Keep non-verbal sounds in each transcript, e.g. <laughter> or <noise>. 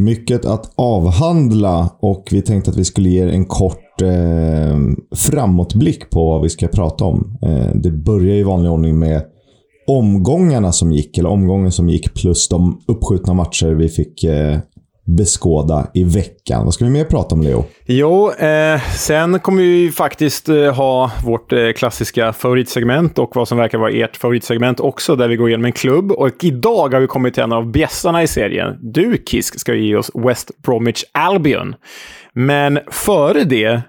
Mycket att avhandla och vi tänkte att vi skulle ge er en kort eh, framåtblick på vad vi ska prata om. Eh, det börjar i vanlig ordning med omgångarna som gick, eller omgången som gick plus de uppskjutna matcher vi fick eh, beskåda i veckan. Vad ska vi mer prata om, Leo? Jo, eh, sen kommer vi faktiskt eh, ha vårt eh, klassiska favoritsegment och vad som verkar vara ert favoritsegment också, där vi går igenom en klubb. Och idag har vi kommit till en av bjässarna i serien. Du, Kisk, ska ge oss West Bromwich Albion. Men före det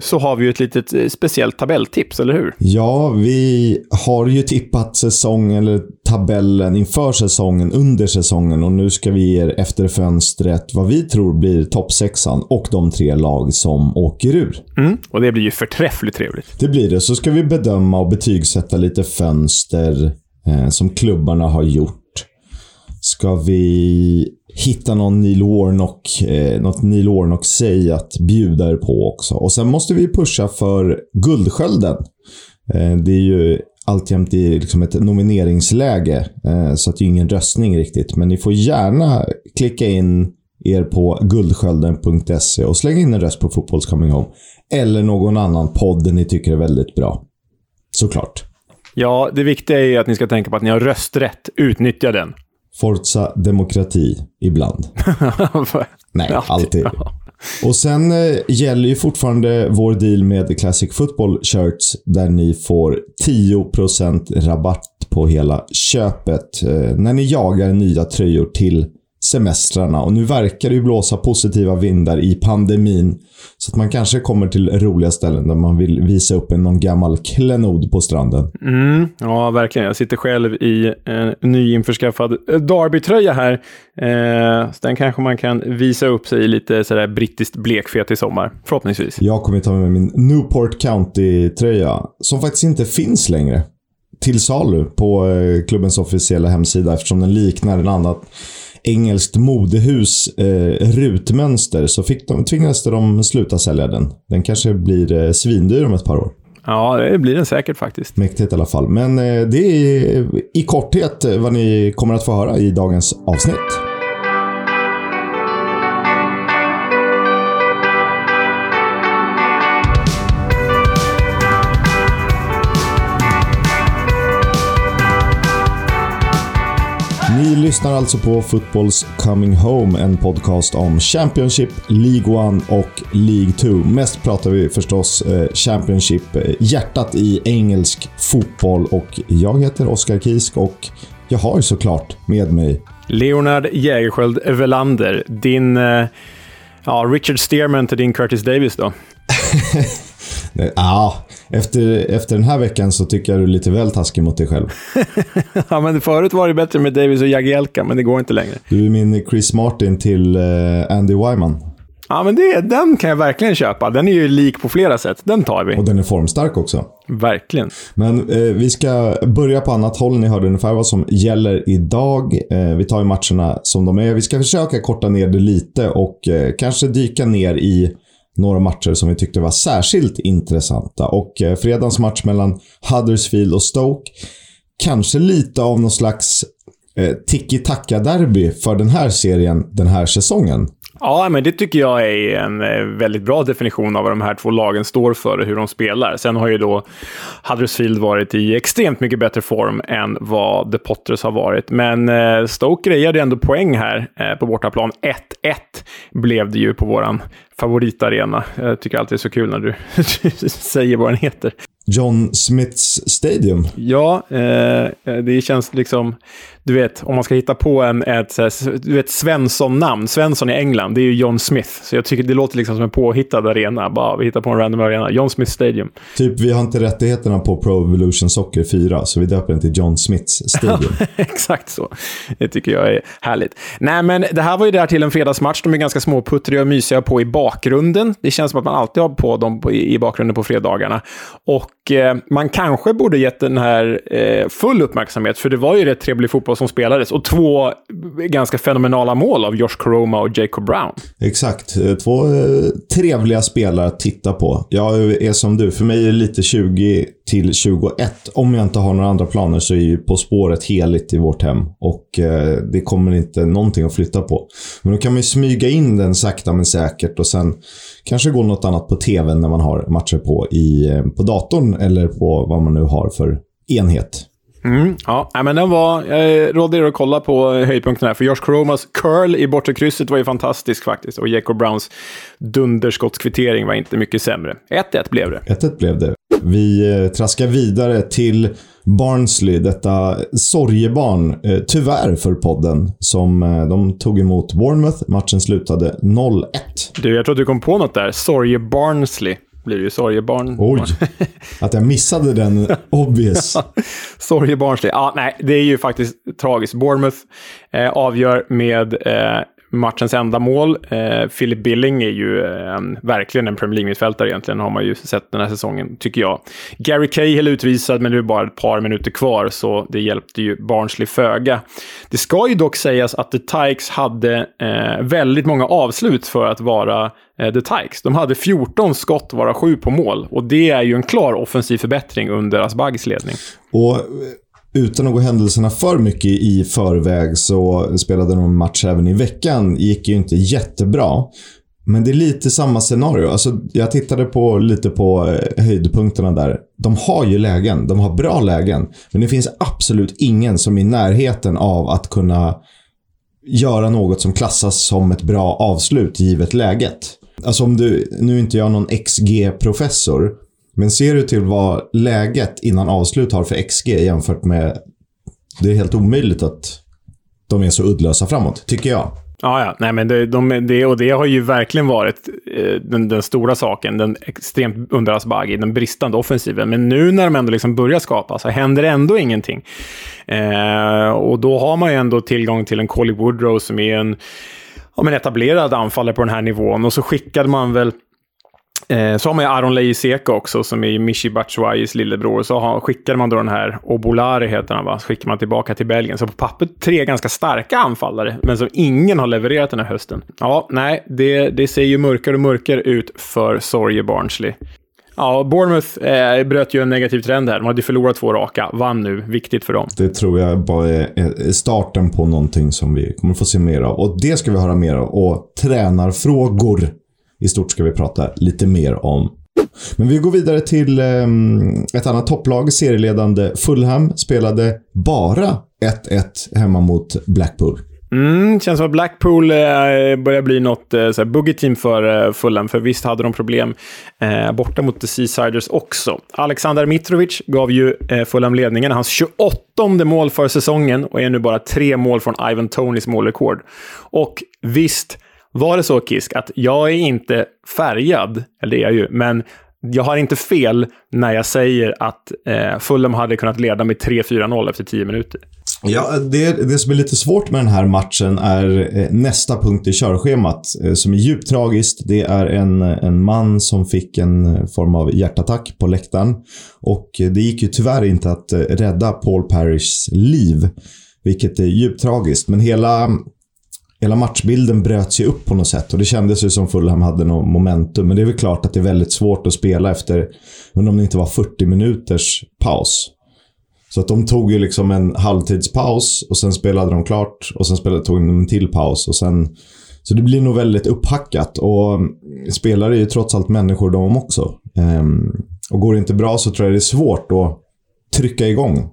så har vi ju ett litet eh, speciellt tabelltips, eller hur? Ja, vi har ju tippat säsongen, eller tabellen inför säsongen, under säsongen och nu ska vi ge er efter fönstret vad vi tror blir toppsexan och de tre lag som åker ur. Mm, och det blir ju förträffligt trevligt. Det blir det. Så ska vi bedöma och betygsätta lite fönster eh, som klubbarna har gjort. Ska vi hitta någon Neil Warnock, eh, något Neil Warnock-säg att bjuda er på också. Och sen måste vi pusha för Guldskölden. Eh, det är ju alltjämt i liksom ett nomineringsläge, eh, så att det är ingen röstning riktigt. Men ni får gärna klicka in er på guldskölden.se och slänga in en röst på Fotbolls Coming Home. Eller någon annan podd ni tycker är väldigt bra. Såklart. Ja, det viktiga är ju att ni ska tänka på att ni har rösträtt. Utnyttja den. Forza demokrati ibland. <laughs> Nej, alltid. Och sen eh, gäller ju fortfarande vår deal med Classic Football Shirts där ni får 10% rabatt på hela köpet eh, när ni jagar nya tröjor till semestrarna. Och nu verkar det ju blåsa positiva vindar i pandemin. Så att man kanske kommer till roliga ställen där man vill visa upp en någon gammal klenod på stranden. Mm, ja, verkligen. Jag sitter själv i en nyinförskaffad Derby-tröja här. Eh, så den kanske man kan visa upp sig i lite sådär brittiskt blekfet i sommar. Förhoppningsvis. Jag kommer ta med min Newport County-tröja, som faktiskt inte finns längre. Till salu på eh, klubbens officiella hemsida eftersom den liknar en annan engelskt modehus eh, rutmönster så fick de, tvingades de sluta sälja den. Den kanske blir eh, svindyr om ett par år. Ja, det blir den säkert faktiskt. Mäktigt i alla fall. Men eh, det är i korthet vad ni kommer att få höra i dagens avsnitt. Ni lyssnar alltså på Footballs Coming Home, en podcast om Championship, League 1 och League 2. Mest pratar vi förstås eh, Championship, eh, hjärtat i engelsk fotboll. Och jag heter Oskar Kisk och jag har ju såklart med mig Leonard Jägerskiöld Velander, din eh, ja, Richard Stearman till din Curtis Davis då? <laughs> Ja, efter, efter den här veckan så tycker jag du är lite väl taskig mot dig själv. <laughs> ja, men förut var det bättre med Davis och Jagielka, men det går inte längre. Du är min Chris Martin till uh, Andy Wyman. Ja, men det, den kan jag verkligen köpa. Den är ju lik på flera sätt. Den tar vi. Och den är formstark också. Verkligen. Men eh, vi ska börja på annat håll. Ni hörde ungefär vad som gäller idag. Eh, vi tar ju matcherna som de är. Vi ska försöka korta ner det lite och eh, kanske dyka ner i några matcher som vi tyckte var särskilt intressanta. Och eh, fredagens match mellan Huddersfield och Stoke, kanske lite av någon slags eh, tiki-taka-derby för den här serien den här säsongen. Ja, men det tycker jag är en eh, väldigt bra definition av vad de här två lagen står för och hur de spelar. Sen har ju då Huddersfield varit i extremt mycket bättre form än vad The Potters har varit. Men eh, Stoke grejade ändå poäng här eh, på bortaplan. 1-1 blev det ju på våran favoritarena. Jag tycker alltid det är så kul när du <laughs> säger vad den heter. John Smiths Stadium. Ja, eh, det känns liksom du vet, om man ska hitta på en, ett du vet, Svensson-namn. Svensson i England, det är ju John Smith. Så jag tycker det låter liksom som en påhittad arena. Bara, vi hittar på en random arena. John Smith Stadium. Typ, vi har inte rättigheterna på Pro Evolution Soccer 4, så vi döper den till John Smiths <laughs> Stadium. Exakt så. Det tycker jag är härligt. Nej, men det här var ju där till en fredagsmatch. De är ganska småputtriga och mysiga på i bakgrunden. Det känns som att man alltid har på dem på, i bakgrunden på fredagarna. Och eh, man kanske borde gett den här eh, full uppmärksamhet, för det var ju rätt trevlig fotboll som spelades. Och två ganska fenomenala mål av Josh Coroma och Jacob Brown. Exakt. Eh, två eh, trevliga spelare att titta på. Jag är som du. För mig är det lite 20 till 21. Om jag inte har några andra planer så är ju På spåret heligt i vårt hem. Och eh, det kommer inte någonting att flytta på. Men då kan man ju smyga in den sakta men säkert och sen kanske gå något annat på tv när man har matcher på, i, eh, på datorn eller på vad man nu har för enhet. Mm, ja, men den var... Jag rådde er att kolla på höjdpunkten här, för Josh Kromas curl i bortre krysset var ju fantastisk faktiskt. Och Jacob Browns dunderskottskvittering var inte mycket sämre. 1-1 blev det. 1-1 blev det. Vi eh, traskar vidare till Barnsley, detta sorgebarn, eh, tyvärr för podden, som eh, de tog emot Bournemouth. Matchen slutade 0-1. Du, jag tror att du kom på något där. Sorge-Barnsley blir det ju sorgebarn. Oj, <laughs> att jag missade den obvious. <laughs> sorgebarnslig. Ja, nej, det är ju faktiskt tragiskt. Bournemouth eh, avgör med eh, matchens enda mål. Eh, Philip Billing är ju eh, verkligen en Premier League-mittfältare egentligen, har man ju sett den här säsongen, tycker jag. Gary Cahill utvisad, men det är bara ett par minuter kvar, så det hjälpte ju Barnsley föga. Det ska ju dock sägas att The Tykes hade eh, väldigt många avslut för att vara eh, The Tykes. De hade 14 skott, vara 7 på mål. Och det är ju en klar offensiv förbättring under Asbaghis ledning. Och eh, utan att gå händelserna för mycket i förväg så spelade de match även i veckan. gick ju inte jättebra. Men det är lite samma scenario. Alltså, jag tittade på, lite på eh, höjdpunkterna där. De har ju lägen. De har bra lägen. Men det finns absolut ingen som är i närheten av att kunna göra något som klassas som ett bra avslut givet läget. Alltså om du, nu är inte jag någon XG-professor, men ser du till vad läget innan avslut har för XG jämfört med... Det är helt omöjligt att de är så uddlösa framåt, tycker jag. Ja, ja. Nej, men det, de, det, och det har ju verkligen varit eh, den, den, stora saken. Den extremt under Asbaghi, den bristande offensiven. Men nu när de ändå liksom börjar skapa så händer det ändå ingenting. Eh, och då har man ju ändå tillgång till en Colly Woodrow som är en ja, men etablerad anfallare på den här nivån. Och så skickade man väl Eh, så har man ju Aron Leiseka också, som är Michi Batshuayis lillebror. Så har, skickade man då den här, Obolari heter han va, så skickade man tillbaka till Belgien. Så på pappret tre ganska starka anfallare, men som ingen har levererat den här hösten. Ja, nej, det, det ser ju mörkare och mörkare ut för Sorge Barnsley. Ja, Bournemouth eh, bröt ju en negativ trend här. De hade förlorat två raka, vann nu. Viktigt för dem. Det tror jag bara är starten på någonting som vi kommer få se mer av. Och det ska vi höra mer av. Och tränarfrågor i stort ska vi prata lite mer om. Men vi går vidare till eh, ett annat topplag. Serieledande Fulham spelade bara 1-1 hemma mot Blackpool. Mm, känns som att Blackpool eh, börjar bli något eh, boogie-team för eh, Fulham, för visst hade de problem eh, borta mot The Seasiders också. Alexander Mitrovic gav ju eh, Fulham ledningen, hans 28 mål för säsongen och är nu bara tre mål från Ivan Tonys målrekord. Och visst, var det så, Kisk, att jag är inte färgad, eller det är jag ju, men jag har inte fel när jag säger att eh, Fulham hade kunnat leda med 3-4-0 efter 10 minuter. Ja, det, det som är lite svårt med den här matchen är eh, nästa punkt i körschemat eh, som är djupt tragiskt. Det är en, en man som fick en eh, form av hjärtattack på läktaren. Och eh, det gick ju tyvärr inte att eh, rädda Paul Parishs liv, vilket är djupt tragiskt. Men hela hela matchbilden bröts ju upp på något sätt och det kändes ju som Fulham hade något momentum. Men det är väl klart att det är väldigt svårt att spela efter, undrar om det inte var 40 minuters paus. Så att de tog ju liksom en halvtidspaus och sen spelade de klart och sen spelade, tog de en till paus och sen... Så det blir nog väldigt upphackat och spelare är ju trots allt människor de också. Ehm, och går det inte bra så tror jag det är svårt att trycka igång.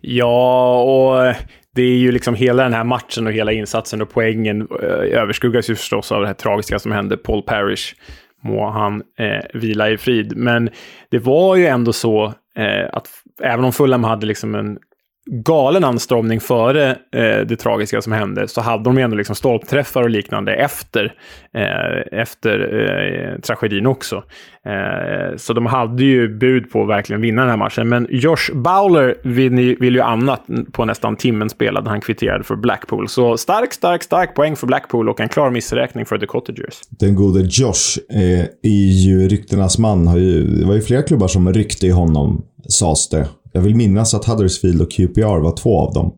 Ja, och det är ju liksom hela den här matchen och hela insatsen och poängen eh, överskuggas ju förstås av det här tragiska som hände. Paul Parrish, må han eh, vila i frid. Men det var ju ändå så eh, att även om Fulham hade liksom en galen anstormning före eh, det tragiska som hände så hade de ju ändå liksom stolpträffar och liknande efter, eh, efter eh, tragedin också. Eh, så de hade ju bud på att verkligen vinna den här matchen. Men Josh Bowler vill, vill ju annat på nästan timmen spelad. Han kvitterade för Blackpool. Så stark, stark, stark poäng för Blackpool och en klar missräkning för The Cottagers. Den gode Josh eh, är ju ryktenas man. Har ju, det var ju flera klubbar som ryckte i honom, sades det. Jag vill minnas att Huddersfield och QPR var två av dem.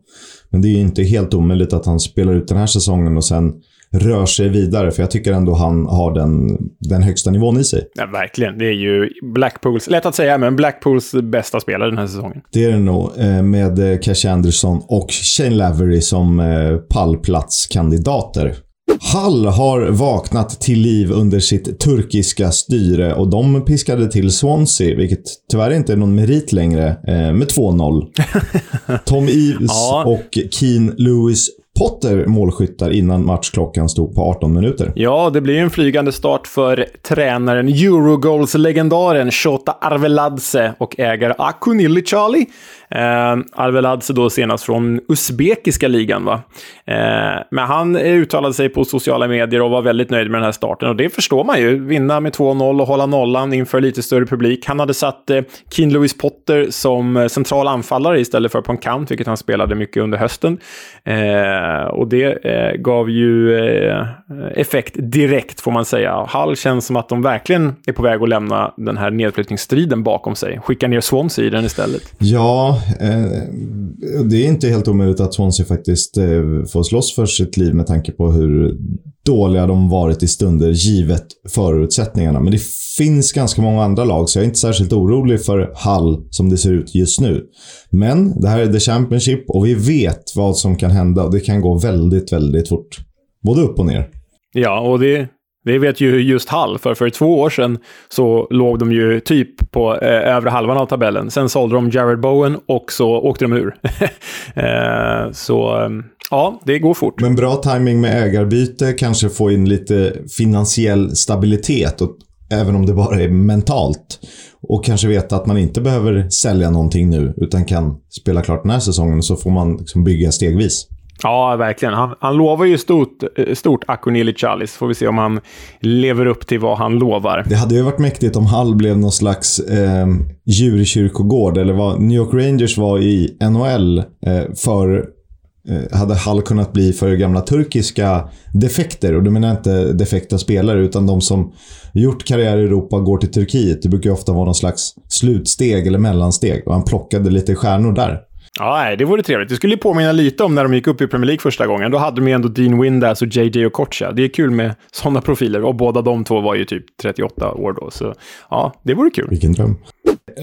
Men det är ju inte helt omöjligt att han spelar ut den här säsongen och sen rör sig vidare. För jag tycker ändå han har den, den högsta nivån i sig. Ja, verkligen. Det är ju Blackpools, lätt att säga, men Blackpools bästa spelare den här säsongen. Det är det nog. Eh, med Cash Anderson och Shane Lavery som eh, pallplatskandidater. Hull har vaknat till liv under sitt turkiska styre och de piskade till Swansea, vilket tyvärr inte är någon merit längre, eh, med 2-0. <laughs> Tom Eves ja. och Keen Lewis Potter målskyttar innan matchklockan stod på 18 minuter. Ja, det blir en flygande start för tränaren, Eurogoals-legendaren Shota Arveladze och ägare Akunili Charlie. Eh, Arveladze då senast från usbekiska ligan. Va? Eh, men han uttalade sig på sociala medier och var väldigt nöjd med den här starten. Och det förstår man ju. Vinna med 2-0 och hålla nollan inför lite större publik. Han hade satt eh, Keen Lewis Potter som eh, central anfallare istället för på en kant, vilket han spelade mycket under hösten. Eh, Eh, och det eh, gav ju eh, effekt direkt, får man säga. Hall känns som att de verkligen är på väg att lämna den här nedflyttningsstriden bakom sig. Skicka ner Swansea i den istället. Ja, Eh, det är inte helt omöjligt att Swansea faktiskt eh, får slåss för sitt liv med tanke på hur dåliga de varit i stunder givet förutsättningarna. Men det finns ganska många andra lag, så jag är inte särskilt orolig för Hull som det ser ut just nu. Men det här är the Championship och vi vet vad som kan hända och det kan gå väldigt, väldigt fort. Både upp och ner. Ja, och det, det vet ju just Hall, för för två år sedan så låg de ju typ på eh, övre halvan av tabellen. Sen sålde de Jared Bowen och så åkte de ur. <laughs> eh, så eh, ja, det går fort. Men bra timing med ägarbyte, kanske få in lite finansiell stabilitet. Och, även om det bara är mentalt. Och kanske veta att man inte behöver sälja någonting nu, utan kan spela klart den här säsongen. Så får man liksom bygga stegvis. Ja, verkligen. Han, han lovar ju stort, eh, stort Akonili Chalis. Får vi se om han lever upp till vad han lovar. Det hade ju varit mäktigt om Hall blev någon slags eh, djurkyrkogård. Eller vad New York Rangers var i NHL eh, för hade Hall kunnat bli för gamla turkiska defekter. Och då menar jag inte defekta spelare, utan de som gjort karriär i Europa går till Turkiet. Det brukar ju ofta vara någon slags slutsteg eller mellansteg. Och han plockade lite stjärnor där. Ja, det vore trevligt. Det skulle påminna lite om när de gick upp i Premier League första gången. Då hade de ju ändå Dean Windass och JJ Okocha. Det är kul med sådana profiler. Och båda de två var ju typ 38 år då. Så ja, det vore kul. Vilken dröm.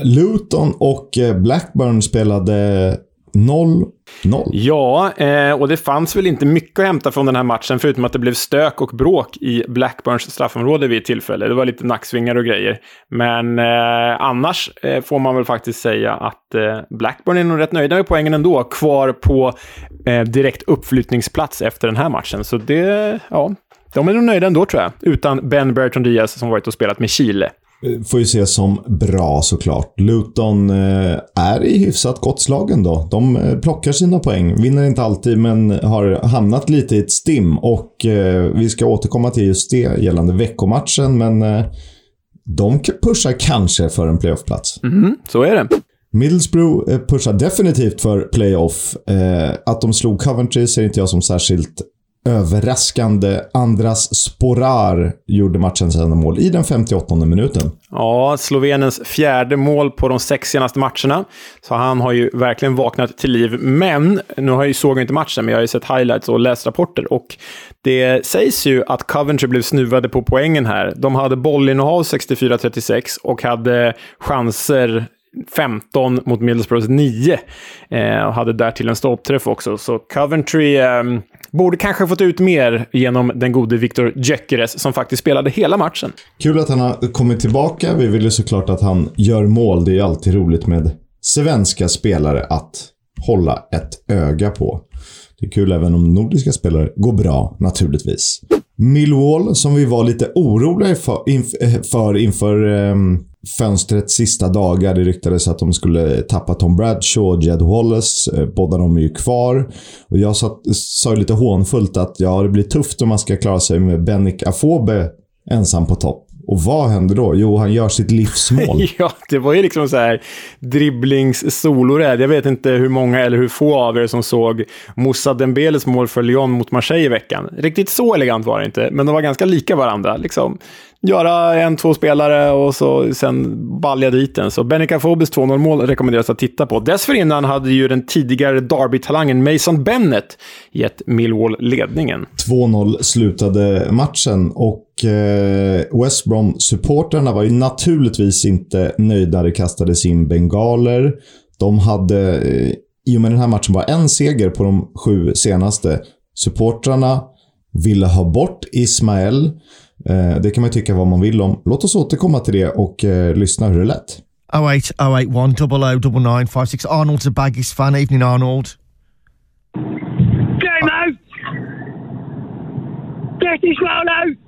Luton och eh, Blackburn spelade 0-0. Ja, eh, och det fanns väl inte mycket att hämta från den här matchen, förutom att det blev stök och bråk i Blackburns straffområde vid ett tillfälle. Det var lite nacksvingar och grejer. Men eh, annars eh, får man väl faktiskt säga att eh, Blackburn är nog rätt nöjda med poängen ändå. Kvar på eh, direkt uppflyttningsplats efter den här matchen. Så det, ja, de är nog nöjda ändå tror jag. Utan Ben Bertrand Diaz som varit och spelat med Chile. Eh, får ju ses som bra såklart. Luton eh, är i hyfsat gott slag ändå. De eh, plockar sina poäng. Vinner inte alltid, men har hamnat lite i ett stim. Och vi ska återkomma till just det gällande veckomatchen, men de pushar kanske för en playoffplats. Mm, så är det. Middlesbrough pushar definitivt för playoff. Att de slog Coventry ser inte jag som särskilt överraskande. Andras Sporar gjorde matchens enda mål i den 58 minuten. Ja, Slovenens fjärde mål på de sex senaste matcherna. Så han har ju verkligen vaknat till liv. Men, nu har jag ju såg inte matchen, men jag har ju sett highlights och läst rapporter. Och det sägs ju att Coventry blev snuvade på poängen här. De hade bollinnehav 64-36 och hade chanser 15 mot Middlesbroughs 9. Eh, och hade därtill en stolpträff också. Så Coventry eh, borde kanske fått ut mer genom den gode Victor Gyökeres som faktiskt spelade hela matchen. Kul att han har kommit tillbaka. Vi vill ju såklart att han gör mål. Det är alltid roligt med svenska spelare att hålla ett öga på. Det är kul även om nordiska spelare går bra, naturligtvis. Millwall, som vi var lite oroliga eh, för, inför, inför inför fönstrets sista dagar. Det ryktades att de skulle tappa Tom Bradshaw och Jed Wallace. Eh, båda de är ju kvar. Och jag sa, sa lite hånfullt att ja, det blir tufft om man ska klara sig med Benik Afobe ensam på topp. Och vad händer då? Jo, han gör sitt livsmål. <laughs> ja, det var ju liksom så här dribblings-soloräd. Jag vet inte hur många eller hur få av er som såg Moussa Dembeles mål för Lyon mot Marseille i veckan. Riktigt så elegant var det inte, men de var ganska lika varandra. Liksom göra en, två spelare och så sen balja dit den. Så Benica Fobis 2-0-mål rekommenderas att titta på. Dessförinnan hade ju den tidigare Derby-talangen Mason Bennett gett Millwall ledningen. 2-0 slutade matchen och eh, West Brom-supporterna var ju naturligtvis inte nöjda när det kastades in bengaler. De hade eh, i och med den här matchen bara en seger på de sju senaste. Supportrarna ville ha bort Ismael. Eh, det kan man tycka vad man vill om. Låt oss återkomma till det och eh, lyssna hur det lät. 08 081 00 56 Arnold's a Baggies fan. Evening Arnold. Out! Get this out!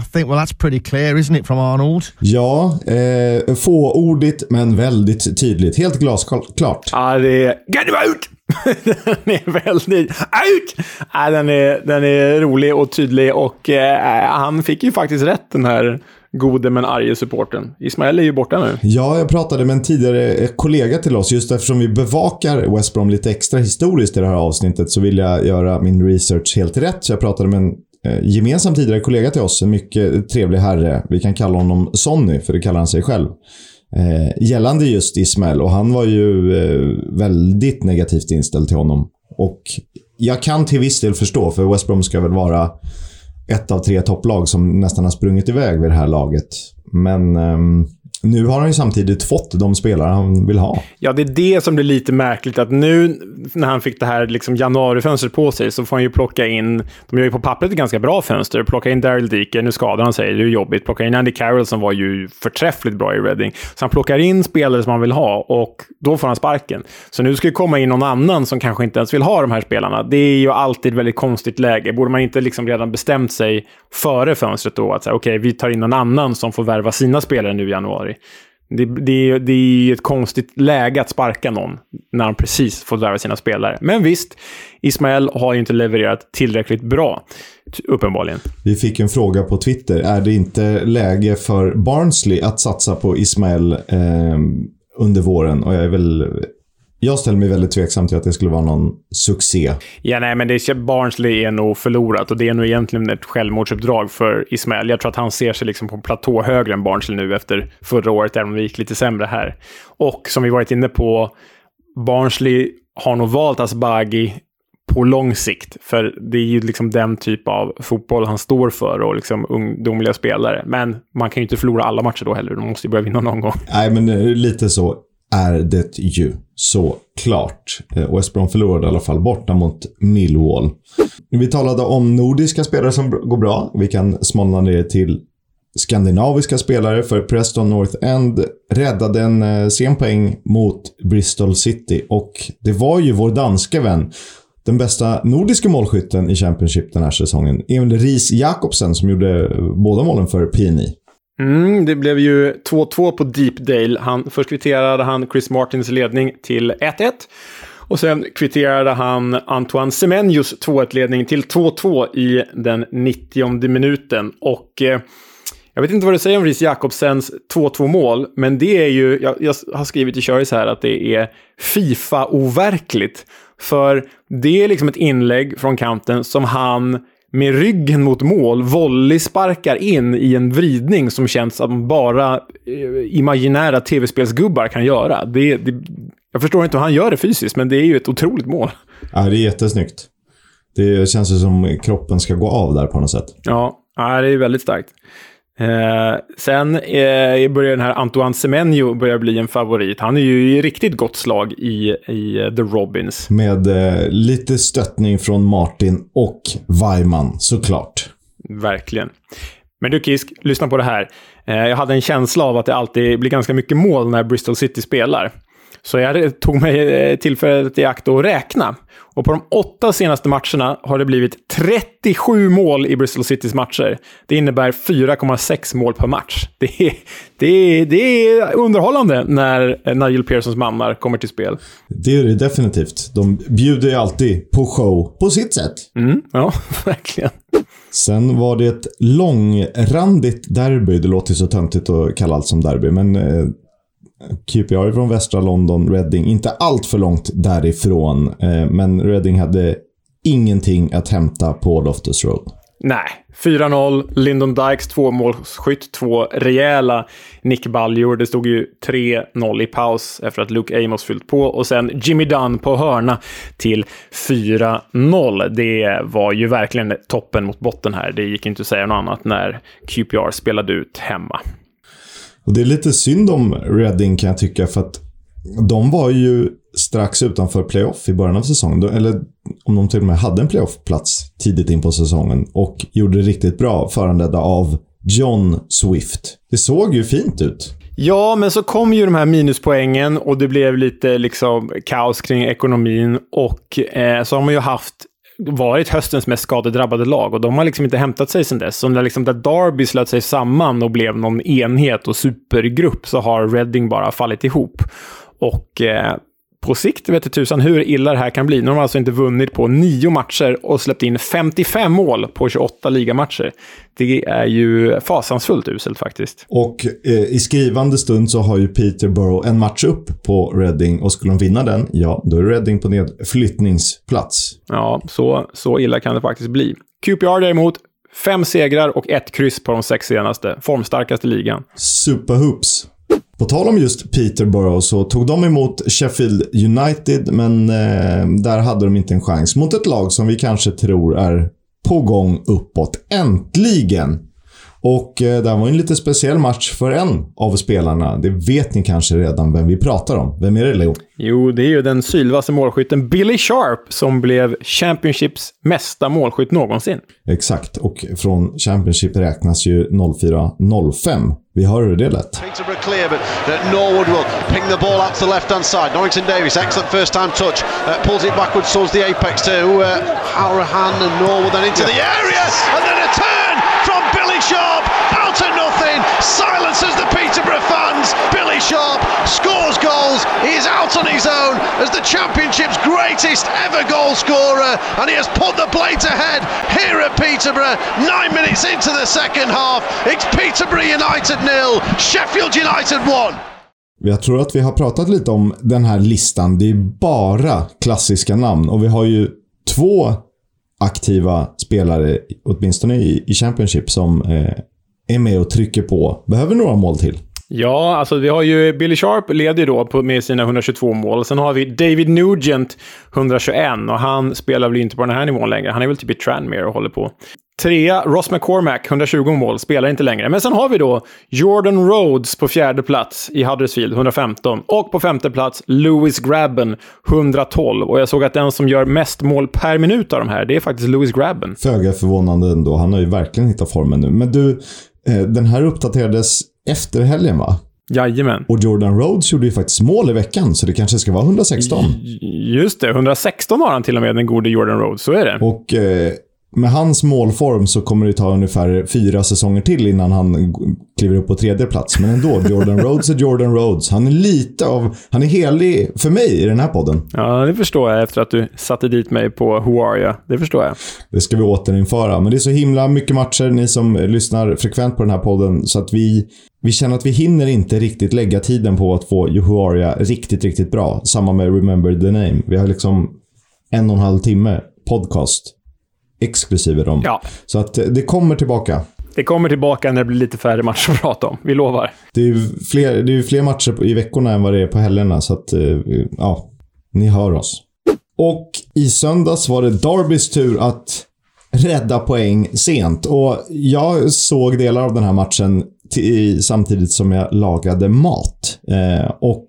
I think well that's pretty clear, isn't it, from Arnold? Ja, eh, fåordigt men väldigt tydligt. Helt glasklart. Ja, det är... Get him out! den är väldigt... Out! Ja, den, är, den är rolig och tydlig och eh, han fick ju faktiskt rätt, den här gode men arge supporten. Ismael är ju borta nu. Ja, jag pratade med en tidigare kollega till oss. Just eftersom vi bevakar West Brom lite extra historiskt i det här avsnittet så vill jag göra min research helt rätt. Så jag pratade med en eh, Eh, gemensam tidigare kollega till oss. En mycket trevlig herre. Vi kan kalla honom Sonny, för det kallar han sig själv eh, gällande just Ismael och han var ju eh, väldigt negativt inställd till honom. Och jag kan till viss del förstå, för West Brom ska väl vara ett av tre topplag som nästan har sprungit iväg vid det här laget. Men eh, nu har han ju samtidigt fått de spelare han vill ha. Ja, det är det som blir lite märkligt. Att nu när han fick det här liksom januarifönstret på sig så får han ju plocka in... De gör ju på pappret ett ganska bra fönster. Plocka in Daryl Deaker, nu skadar han sig, det är jobbigt. Plocka in Andy Carroll som var ju förträffligt bra i Reading. Så han plockar in spelare som han vill ha och då får han sparken. Så nu ska det komma in någon annan som kanske inte ens vill ha de här spelarna. Det är ju alltid ett väldigt konstigt läge. Borde man inte liksom redan bestämt sig före fönstret då att säga okej, okay, vi tar in någon annan som får värva sina spelare nu i januari januari. Det, det, det är ett konstigt läge att sparka någon när han precis fått värva sina spelare. Men visst, Ismael har ju inte levererat tillräckligt bra, uppenbarligen. Vi fick en fråga på Twitter. Är det inte läge för Barnsley att satsa på Ismael eh, under våren? Och jag är väl jag ställer mig väldigt tveksam till att det skulle vara någon succé. Ja, nej, men det, Barnsley är nog förlorat och det är nog egentligen ett självmordsuppdrag för Ismael. Jag tror att han ser sig liksom på en platå högre än Barnsley nu efter förra året, även om det gick lite sämre här. Och som vi varit inne på, Barnsley har nog valt Asbaghi på lång sikt. För det är ju liksom den typ av fotboll han står för och liksom ungdomliga spelare. Men man kan ju inte förlora alla matcher då heller. De måste ju börja vinna någon gång. Nej, men eh, lite så är det ju såklart. Eh, West Brom förlorade i alla fall borta mot Millwall. Vi talade om nordiska spelare som går bra. Vi kan smalna ner till skandinaviska spelare för Preston North End räddade en eh, sen poäng mot Bristol City och det var ju vår danska vän den bästa nordiska målskytten i Championship den här säsongen, Emil Ries Jakobsen, som gjorde eh, båda målen för PNI. Mm, det blev ju 2-2 på Deepdale. Han, först kvitterade han Chris Martins ledning till 1-1. Och sen kvitterade han Antoine Semenjos 2-1-ledning till 2-2 i den 90 minuten. Och eh, jag vet inte vad du säger om Ries Jakobsens 2-2-mål, men det är ju, jag, jag har skrivit i Köris här att det är Fifa-overkligt. För det är liksom ett inlägg från kanten som han med ryggen mot mål volleysparkar in i en vridning som känns som bara eh, imaginära tv-spelsgubbar kan göra. Det, det, jag förstår inte hur han gör det fysiskt, men det är ju ett otroligt mål. Ja, det är jättesnyggt. Det känns ju som kroppen ska gå av där på något sätt. Ja, ja det är väldigt starkt. Eh, sen eh, börjar den här Antoine Semenyo börja bli en favorit. Han är ju i riktigt gott slag i, i uh, The Robins. Med eh, lite stöttning från Martin och Weiman, såklart. Verkligen. Men du Kisk, lyssna på det här. Eh, jag hade en känsla av att det alltid blir ganska mycket mål när Bristol City spelar. Så jag tog mig eh, tillfället i akt att räkna. Och på de åtta senaste matcherna har det blivit 37 mål i Bristol Citys matcher. Det innebär 4,6 mål per match. Det är, det, är, det är underhållande när Nigel Pearsons mannar kommer till spel. Det är det definitivt. De bjuder ju alltid på show på sitt sätt. Mm, ja, <laughs> verkligen. Sen var det ett långrandigt derby. Det låter så töntigt att kalla allt som derby, men eh, QPR från västra London, Reading, inte allt för långt därifrån. Eh, men Reading hade ingenting att hämta på Loftus Road. Nej. 4-0, Lyndon Dykes tvåmålsskytt, två rejäla nickbaljor. Det stod ju 3-0 i paus efter att Luke Amos fyllt på och sen Jimmy Dunn på hörna till 4-0. Det var ju verkligen toppen mot botten här. Det gick inte att säga något annat när QPR spelade ut hemma. Och det är lite synd om Reading kan jag tycka, för att de var ju strax utanför playoff i början av säsongen. Eller om de till och med hade en playoffplats tidigt in på säsongen och gjorde det riktigt bra, föranledda av John Swift. Det såg ju fint ut. Ja, men så kom ju de här minuspoängen och det blev lite liksom kaos kring ekonomin och eh, så har man ju haft varit höstens mest skadedrabbade lag och de har liksom inte hämtat sig sedan dess. Så när, liksom där Derby slöt sig samman och blev någon enhet och supergrupp så har Reading bara fallit ihop. Och eh, på sikt vet jag tusan hur illa det här kan bli. Nu har de alltså inte vunnit på nio matcher och släppt in 55 mål på 28 ligamatcher. Det är ju fasansfullt uselt faktiskt. Och eh, i skrivande stund så har ju Peterborough en match upp på Reading och skulle de vinna den, ja, då är Reading på nedflyttningsplats. Ja, så, så illa kan det faktiskt bli. QPR däremot, fem segrar och ett kryss på de sex senaste. Formstarkaste ligan. Superhoops. På tal om just Peterborough så tog de emot Sheffield United, men eh, där hade de inte en chans mot ett lag som vi kanske tror är på gång uppåt. Äntligen! Och eh, det här var en lite speciell match för en av spelarna. Det vet ni kanske redan vem vi pratar om. Vem är det, Leo? Jo, det är ju den sylvasse målskytten Billy Sharp som blev Championships mesta målskytt någonsin. Exakt, och från Championship räknas ju 04-05. Vi hör hur det lät. Peterborough clear, but uh, Norwood will ping the ball out to the left hand side. Norrington Davis, excellent first time touch. Uh, pulls it backwards towards the apex to uh, Howrahan and Norwood then into the area. And then a turn from Billy Sharp out of nothing. Silences the Peterborough fans. Billy Sharp scores goals. He is out on his own as the Championship's greatest ever goal scorer. And he has put the plate ahead here at Peterborough. Nine minutes into the second half. It's Peterborough United nil. Sheffield United 1. Jag tror att vi har pratat lite om den här listan. Det är bara klassiska namn och vi har ju två aktiva spelare, åtminstone i, i Championship, som eh, är med och trycker på. Behöver några mål till. Ja, alltså vi har ju Billy Sharp leder då på, med sina 122 mål. Sen har vi David Nugent 121 och han spelar väl inte på den här nivån längre. Han är väl typ i Tranmere och håller på. Trea, Ross McCormack, 120 mål, spelar inte längre. Men sen har vi då Jordan Rhodes på fjärde plats i Huddersfield, 115. Och på femte plats Lewis Grabben, 112. Och jag såg att den som gör mest mål per minut av de här, det är faktiskt Lewis Grabben. Föga förvånande ändå. Han har ju verkligen hittat formen nu. Men du, eh, den här uppdaterades efter helgen va? Jajamän. Och Jordan Rhodes gjorde ju faktiskt mål i veckan, så det kanske ska vara 116. Just det, 116 har han till och med, den gode Jordan Rhodes. Så är det. Och eh, med hans målform så kommer det ta ungefär fyra säsonger till innan han kliver upp på tredje plats. Men ändå, <laughs> Jordan Rhodes är Jordan Rhodes. Han är lite av... Han är helig för mig i den här podden. Ja, det förstår jag efter att du satte dit mig på Who Are You. Det förstår jag. Det ska vi återinföra. Men det är så himla mycket matcher, ni som lyssnar frekvent på den här podden, så att vi vi känner att vi hinner inte riktigt lägga tiden på att få Juhuaria riktigt, riktigt bra. Samma med Remember the Name. Vi har liksom en och en halv timme podcast exklusive dem. Ja. Så att eh, det kommer tillbaka. Det kommer tillbaka när det blir lite färre matcher att prata om. Vi lovar. Det är fler, det är fler matcher i veckorna än vad det är på helgerna, så att eh, ja, ni hör oss. Och i söndags var det Darbys tur att rädda poäng sent. Och jag såg delar av den här matchen samtidigt som jag lagade mat. Eh, och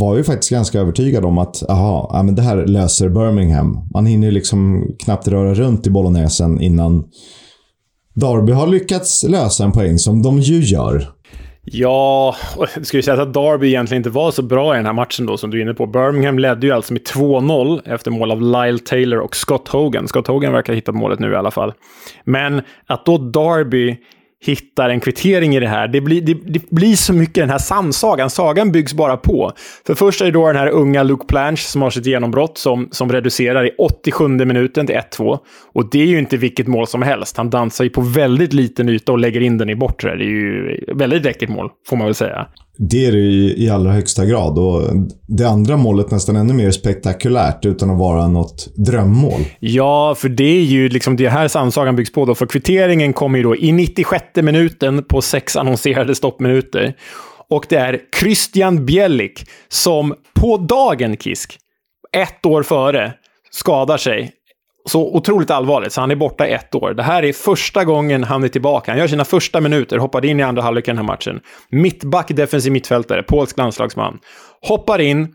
var ju faktiskt ganska övertygad om att aha, ja, men det här löser Birmingham. Man hinner liksom knappt röra runt i bolognesen innan Darby har lyckats lösa en poäng som de ju gör. Ja, och jag skulle säga att Darby egentligen inte var så bra i den här matchen då, som du är inne på. Birmingham ledde ju alltså med 2-0 efter mål av Lyle Taylor och Scott Hogan. Scott Hogan verkar ha hittat målet nu i alla fall. Men att då Darby hittar en kvittering i det här. Det blir, det, det blir så mycket den här samsagan. Sagan byggs bara på. För först är det då den här unga Luke Planche som har sitt genombrott som, som reducerar i 87 minuten till 1-2. Och det är ju inte vilket mål som helst. Han dansar ju på väldigt liten yta och lägger in den i bortre. Det är ju väldigt läckert mål, får man väl säga. Det är det i, i allra högsta grad. Och det andra målet nästan ännu mer spektakulärt utan att vara något drömmål. Ja, för det är ju liksom det här samsagan byggs på då. För kvitteringen kommer ju då i 96 minuten på sex annonserade stoppminuter. Och det är Christian Bielik som på dagen, Kisk, ett år före, skadar sig så otroligt allvarligt, så han är borta ett år. Det här är första gången han är tillbaka. Han gör sina första minuter, hoppade in i andra halvlek i den här matchen. Mittback, defensiv mittfältare, polsk landslagsman. Hoppar in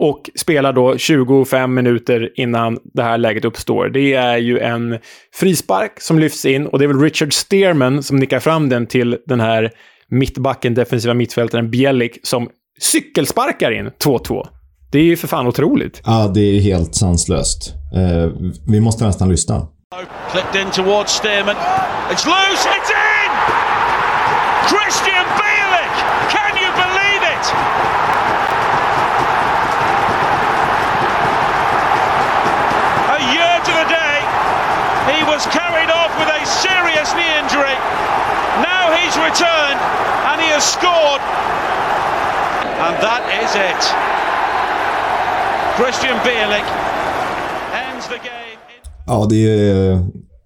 och spelar då 25 minuter innan det här läget uppstår. Det är ju en frispark som lyfts in och det är väl Richard Stearman som nickar fram den till den här mittbacken, defensiva mittfältaren Bielik, som cykelsparkar in 2-2. Det är ju för fan otroligt. Ja, det är helt sanslöst. Eh, vi måste nästan lyssna. Clipped in towards Stearman. It's loose, it's in! Christian Bielik! Can you believe it? A year to the day, he was carried off with a serious knee injury. Now he's returned and he has scored. And that is it. Christian Bielik ends the game. Ja, det är...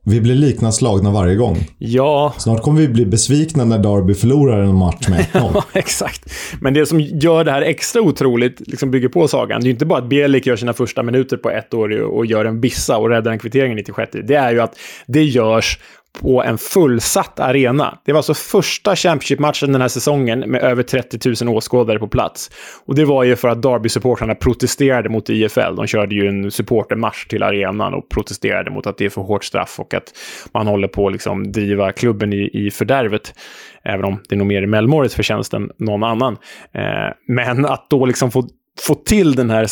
Vi blir likna slagna varje gång. Ja, Snart kommer vi bli besvikna när Derby förlorar en match med 1-0. <laughs> exakt. Men det som gör det här extra otroligt, liksom bygger på sagan, det är ju inte bara att Bielik gör sina första minuter på ett år och gör en bissa och räddar en kvittering i 96. Det är ju att det görs på en fullsatt arena. Det var alltså första Championship-matchen den här säsongen med över 30 000 åskådare på plats. Och det var ju för att Derby-supportrarna protesterade mot IFL. De körde ju en supportermarsch till arenan och protesterade mot att det är för hårt straff och att man håller på att liksom driva klubben i, i fördärvet. Även om det är nog mer i Mellmores förtjänst än någon annan. Eh, men att då liksom få få till den här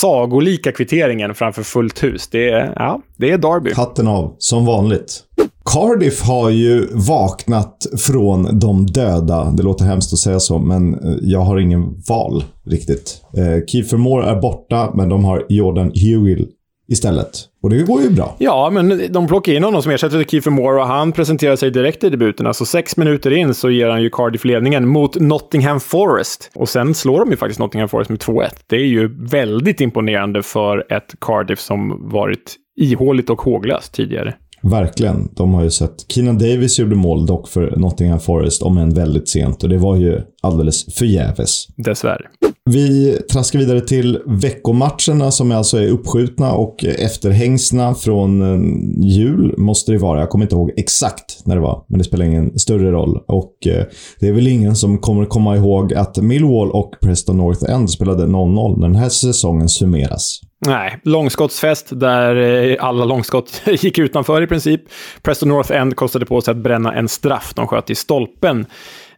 sagolika kvitteringen framför fullt hus, det är, ja, det är Derby. Hatten av, som vanligt. Cardiff har ju vaknat från de döda. Det låter hemskt att säga så, men eh, jag har ingen val riktigt. Eh, Kiefer Moore är borta, men de har Jordan Hewill istället. Och det går ju bra. Ja, men de plockar in honom som ersättare till Kiefer Moore och han presenterar sig direkt i debuten. Alltså sex minuter in så ger han ju Cardiff ledningen mot Nottingham Forest. Och sen slår de ju faktiskt Nottingham Forest med 2-1. Det är ju väldigt imponerande för ett Cardiff som varit ihåligt och håglöst tidigare. Verkligen. De har ju sett... Keenan Davis gjorde mål dock för Nottingham Forest, om än väldigt sent. Och det var ju alldeles förgäves. Dessvärre. Vi traskar vidare till veckomatcherna som alltså är uppskjutna och efterhängsna från eh, jul, måste det vara. Jag kommer inte ihåg exakt när det var, men det spelar ingen större roll. Och eh, det är väl ingen som kommer komma ihåg att Millwall och Preston North End spelade 0-0 när den här säsongen summeras. Nej, långskottsfest där eh, alla långskott <laughs> gick utanför i princip. Preston North End kostade på sig att bränna en straff de sköt i stolpen.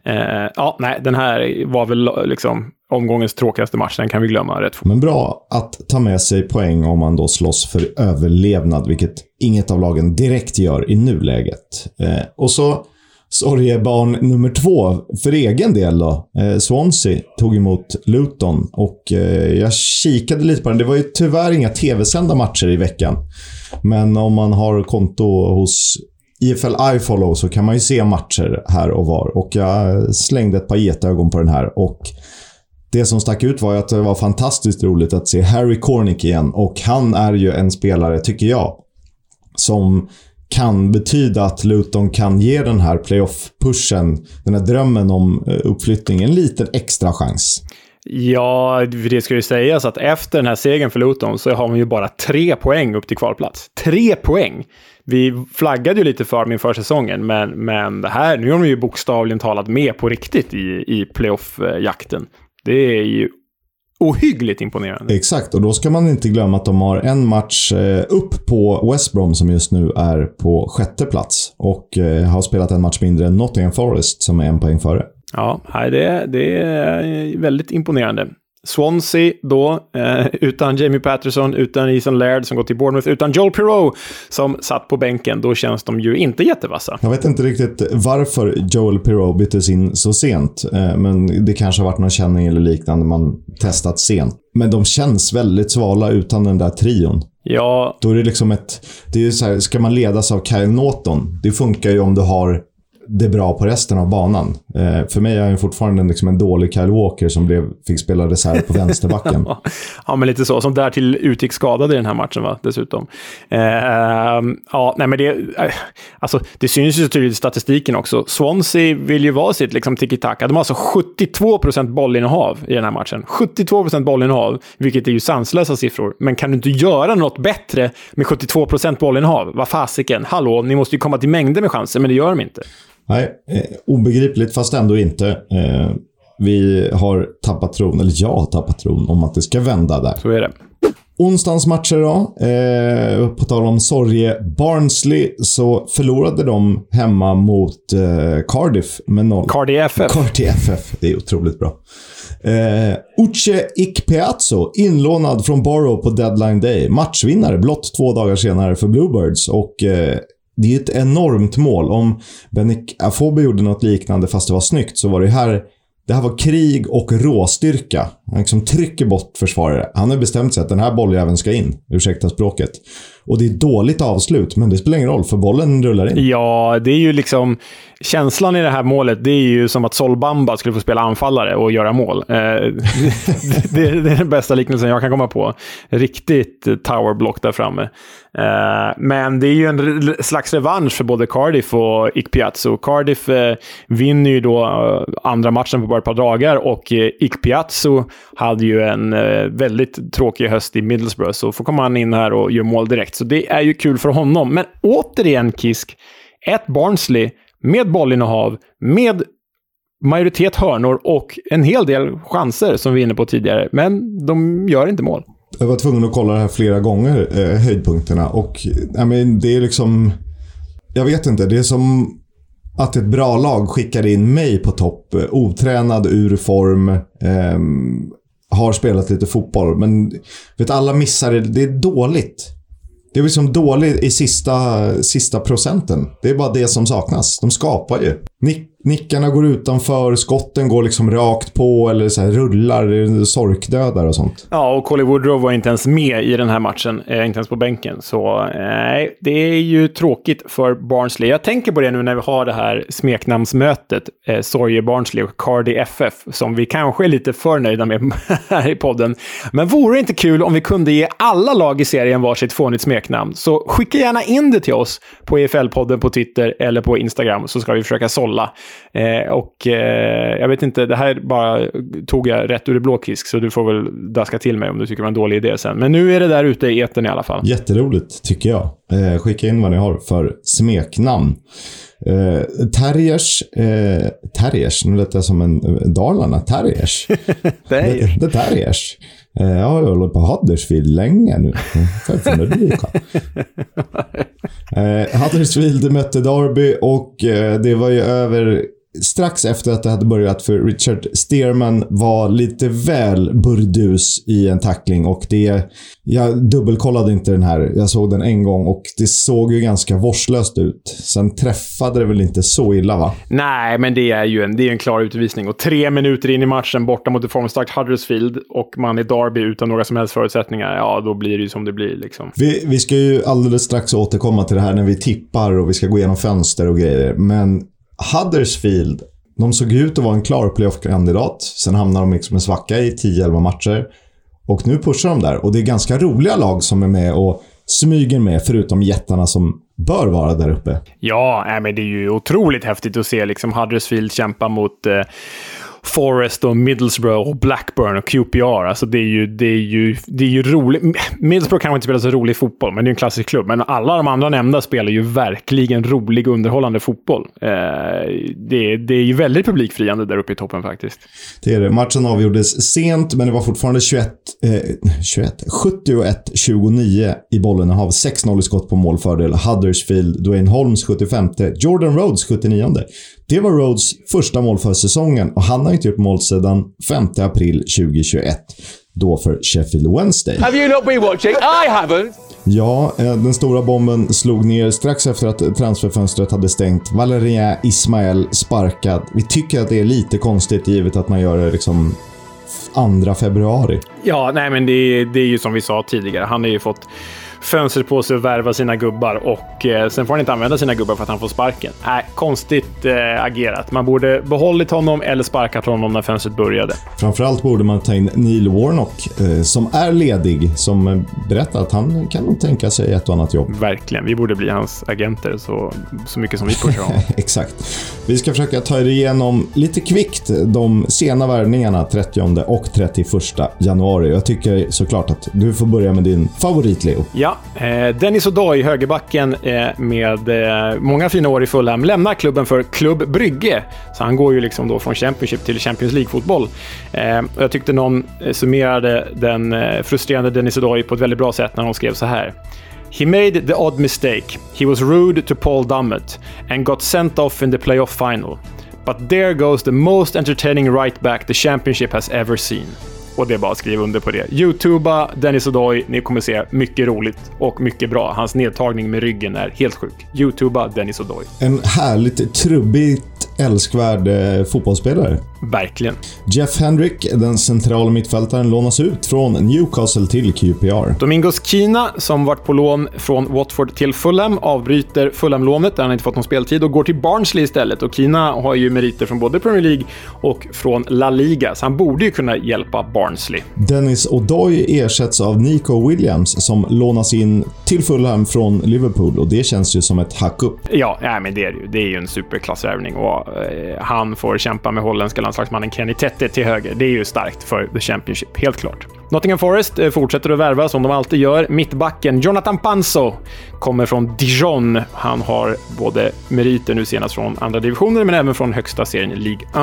Eh, ja, nej, den här var väl liksom omgångens tråkigaste match. Den kan vi glömma rätt fort. Men bra att ta med sig poäng om man då slåss för överlevnad, vilket inget av lagen direkt gör i nuläget. Eh, och så sorgebarn nummer två för egen del då. Eh, Swansea tog emot Luton och eh, jag kikade lite på den. Det var ju tyvärr inga tv-sända matcher i veckan. Men om man har konto hos IFL iFollow så kan man ju se matcher här och var. Och jag slängde ett par getögon på den här och det som stack ut var ju att det var fantastiskt roligt att se Harry Cornick igen. Och han är ju en spelare, tycker jag, som kan betyda att Luton kan ge den här playoff-pushen, den här drömmen om eh, uppflyttning, en liten extra chans. Ja, det ska ju sägas att efter den här segern för Luton så har man ju bara tre poäng upp till kvalplats. Tre poäng! Vi flaggade ju lite för dem inför säsongen, men, men det här, nu har de ju bokstavligen talat med på riktigt i, i playoff-jakten. Det är ju ohyggligt imponerande. Exakt, och då ska man inte glömma att de har en match eh, upp på West Brom som just nu är på sjätte plats. Och eh, har spelat en match mindre än Nottingham Forest som är en poäng före. Ja, det, det är väldigt imponerande. Swansea då, eh, utan Jamie Patterson, utan Ethan Laird som gått till Bournemouth, utan Joel Pirou som satt på bänken. Då känns de ju inte jättevassa. Jag vet inte riktigt varför Joel Pirou byttes in så sent. Eh, men det kanske har varit någon känning eller liknande man testat sent. Men de känns väldigt svala utan den där trion. Ja. Då är det liksom ett... Det är så här, ska man ledas av Kyle Norton? Det funkar ju om du har det bra på resten av banan. Eh, för mig är han fortfarande liksom en dålig Kyle Walker som blev, fick spela reserv på vänsterbacken. <laughs> ja, men lite så. Som därtill utgick skadad i den här matchen, va? dessutom. Eh, ja, nej, men det, eh, alltså, det syns ju så tydligt i statistiken också. Swansea vill ju vara sitt liksom, tiki-taka. De har alltså 72% bollinnehav i den här matchen. 72% bollinnehav, vilket är ju sanslösa siffror. Men kan du inte göra något bättre med 72% bollinnehav? Vad fasiken? Hallå, ni måste ju komma till mängder med chanser, men det gör de inte. Nej, eh, obegripligt fast ändå inte. Eh, vi har tappat tron, eller jag har tappat tron, om att det ska vända där. Så är det. Onsdagens matcher då. Eh, på tal om Sorge Barnsley så förlorade de hemma mot eh, Cardiff med noll. Cardiff FF. Cardiff FF. Det är otroligt bra. Eh, Uche Ikpeazzo, inlånad från Borough på deadline day. Matchvinnare blott två dagar senare för Bluebirds och eh, det är ett enormt mål. Om Benik Afobe gjorde något liknande fast det var snyggt så var det här det här var krig och råstyrka. Han liksom trycker bort försvarare. Han har bestämt sig att den här bolljäveln ska in. Ursäkta språket. Och det är dåligt avslut, men det spelar ingen roll för bollen rullar in. Ja, det är ju liksom... Känslan i det här målet, det är ju som att Solbamba skulle få spela anfallare och göra mål. Eh, <laughs> det, det, är den bästa liknelsen jag kan komma på. Riktigt towerblock där framme. Eh, men det är ju en slags revansch för både Cardiff och Ikpiazzo. Cardiff eh, vinner ju då eh, andra matchen på bara ett par dagar och eh, Ikpiazzo hade ju en eh, väldigt tråkig höst i Middlesbrough, så får komma in här och göra mål direkt. Så det är ju kul för honom. Men återigen, Kisk, ett Barnsley med bollinnehav, med majoritet hörnor och en hel del chanser som vi var inne på tidigare. Men de gör inte mål. Jag var tvungen att kolla det här flera gånger, eh, höjdpunkterna. Och eh, I mean, det är liksom... Jag vet inte, det är som att ett bra lag skickar in mig på topp. Eh, otränad, ur form. Eh, har spelat lite fotboll. Men vet, alla missar det. Det är dåligt. Det är liksom dåligt i sista, sista procenten. Det är bara det som saknas. De skapar ju. Nick, nickarna går utanför, skotten går liksom rakt på eller så här, rullar, sorkdödar och sånt. Ja, och Colin Woodrow var inte ens med i den här matchen. Eh, inte ens på bänken. Så nej, eh, det är ju tråkigt för Barnsley. Jag tänker på det nu när vi har det här smeknamnsmötet. Eh, Sorge Barnsley och Cardi FF, som vi kanske är lite för nöjda med <laughs> här i podden. Men vore det inte kul om vi kunde ge alla lag i serien varsitt fånigt smeknamn? Så skicka gärna in det till oss på EFL-podden på Twitter eller på Instagram, så ska vi försöka sålla. Eh, och eh, jag vet inte, det här bara tog jag rätt ur det blå kisk, så du får väl daska till mig om du tycker det var en dålig idé sen. Men nu är det där ute i etern i alla fall. Jätteroligt, tycker jag. Eh, skicka in vad ni har för smeknamn. Eh, terriers, eh, terriers, nu lät jag som en eh, Dalarna, terriers. <laughs> Det, det terriers. Eh, jag har hållit på Huddersfield länge nu. <laughs> eh, Huddersfield mötte Derby och eh, det var ju över strax efter att det hade börjat för Richard Stearman var lite väl burdus i en tackling och det... Jag dubbelkollade inte den här. Jag såg den en gång och det såg ju ganska vårdslöst ut. Sen träffade det väl inte så illa, va? Nej, men det är ju en, det är en klar utvisning. Och tre minuter in i matchen borta mot ett formstarkt Huddersfield och man är Derby utan några som helst förutsättningar. Ja, då blir det ju som det blir liksom. Vi, vi ska ju alldeles strax återkomma till det här när vi tippar och vi ska gå igenom fönster och grejer. Men Huddersfield, de såg ut att vara en klar playoff-kandidat. Sen hamnade de liksom en svacka i 10-11 matcher. Och nu pushar de där. Och det är ganska roliga lag som är med och smyger med, förutom jättarna som bör vara där uppe. Ja, men det är ju otroligt häftigt att se liksom Huddersfield kämpa mot eh, Forest och Middlesbrough och Blackburn och QPR. Alltså det är ju, det är ju, det är ju roligt. Middlesbrough kanske inte spelar så rolig fotboll, men det är en klassisk klubb. Men alla de andra nämnda spelar ju verkligen rolig, underhållande fotboll. Eh, det, det är ju väldigt publikfriande där uppe i toppen faktiskt. Det är det. Matchen avgjordes sent, men det var fortfarande 21, eh, 21 71-29 i bollen. Har 6-0 i skott på målfördel. Huddersfield, Dwayne Holmes 75, Jordan Rhodes 79. Det var Rhodes första mål för säsongen och han har inte gjort mål sedan 5 april 2021. Då för Sheffield Wednesday. Have you not been watching? I haven't. Ja, eh, den stora bomben slog ner strax efter att transferfönstret hade stängt. Valérien Ismael sparkad. Vi tycker att det är lite konstigt givet att man gör det liksom 2 februari. Ja, nej men det det är ju som vi sa tidigare. Han har ju fått fönstret på sig att värva sina gubbar och eh, sen får han inte använda sina gubbar för att han får sparken. Nej, konstigt eh, agerat. Man borde behållit honom eller sparkat honom när fönstret började. Framförallt borde man ta in Neil Warnock, eh, som är ledig, som eh, berättar att han kan nog tänka sig ett och annat jobb. Verkligen. Vi borde bli hans agenter så, så mycket som vi pushar honom. <laughs> Exakt. Vi ska försöka ta er igenom lite kvickt de sena värvningarna 30 och 31 januari. Jag tycker såklart att du får börja med din favorit, Leo. Ja, Eh, Dennis Odoi, högerbacken eh, med eh, många fina år i Fulham, lämnar klubben för Klubb Brygge. Så han går ju liksom då från Championship till Champions League-fotboll. Jag tyckte någon summerade den frustrerande Dennis Odoi på ett väldigt bra sätt när hon skrev så här. He made the odd mistake. He was rude to Paul Dummett and got sent off in the playoff final. But there goes the most entertaining right back the Championship has ever seen. Och det är bara att skriva under på det. Youtuba Dennis Odoi. Ni kommer se mycket roligt och mycket bra. Hans nedtagning med ryggen är helt sjuk. Youtuba Dennis Odoi. En härligt trubbigt älskvärd eh, fotbollsspelare. Verkligen. Jeff Hendrick, den centrala mittfältaren, lånas ut från Newcastle till QPR. Domingos Kina, som varit på lån från Watford till Fulham, avbryter Fulham-lånet där han inte fått någon speltid och går till Barnsley istället. Och Kina har ju meriter från både Premier League och från La Liga, så han borde ju kunna hjälpa Barnsley. Dennis Odoi ersätts av Nico Williams som lånas in till Fulham från Liverpool och det känns ju som ett hack upp. Ja, ja men det är. Det är ju en superklassvärvning och eh, han får kämpa med holländska landslagsmannen Kenny Tette till höger. Det är ju starkt för The Championship, helt klart. Nottingham Forest eh, fortsätter att värva som de alltid gör. Mittbacken Jonathan Panso kommer från Dijon. Han har både meriter nu senast från andra divisioner, men även från högsta serien i Ligue 1.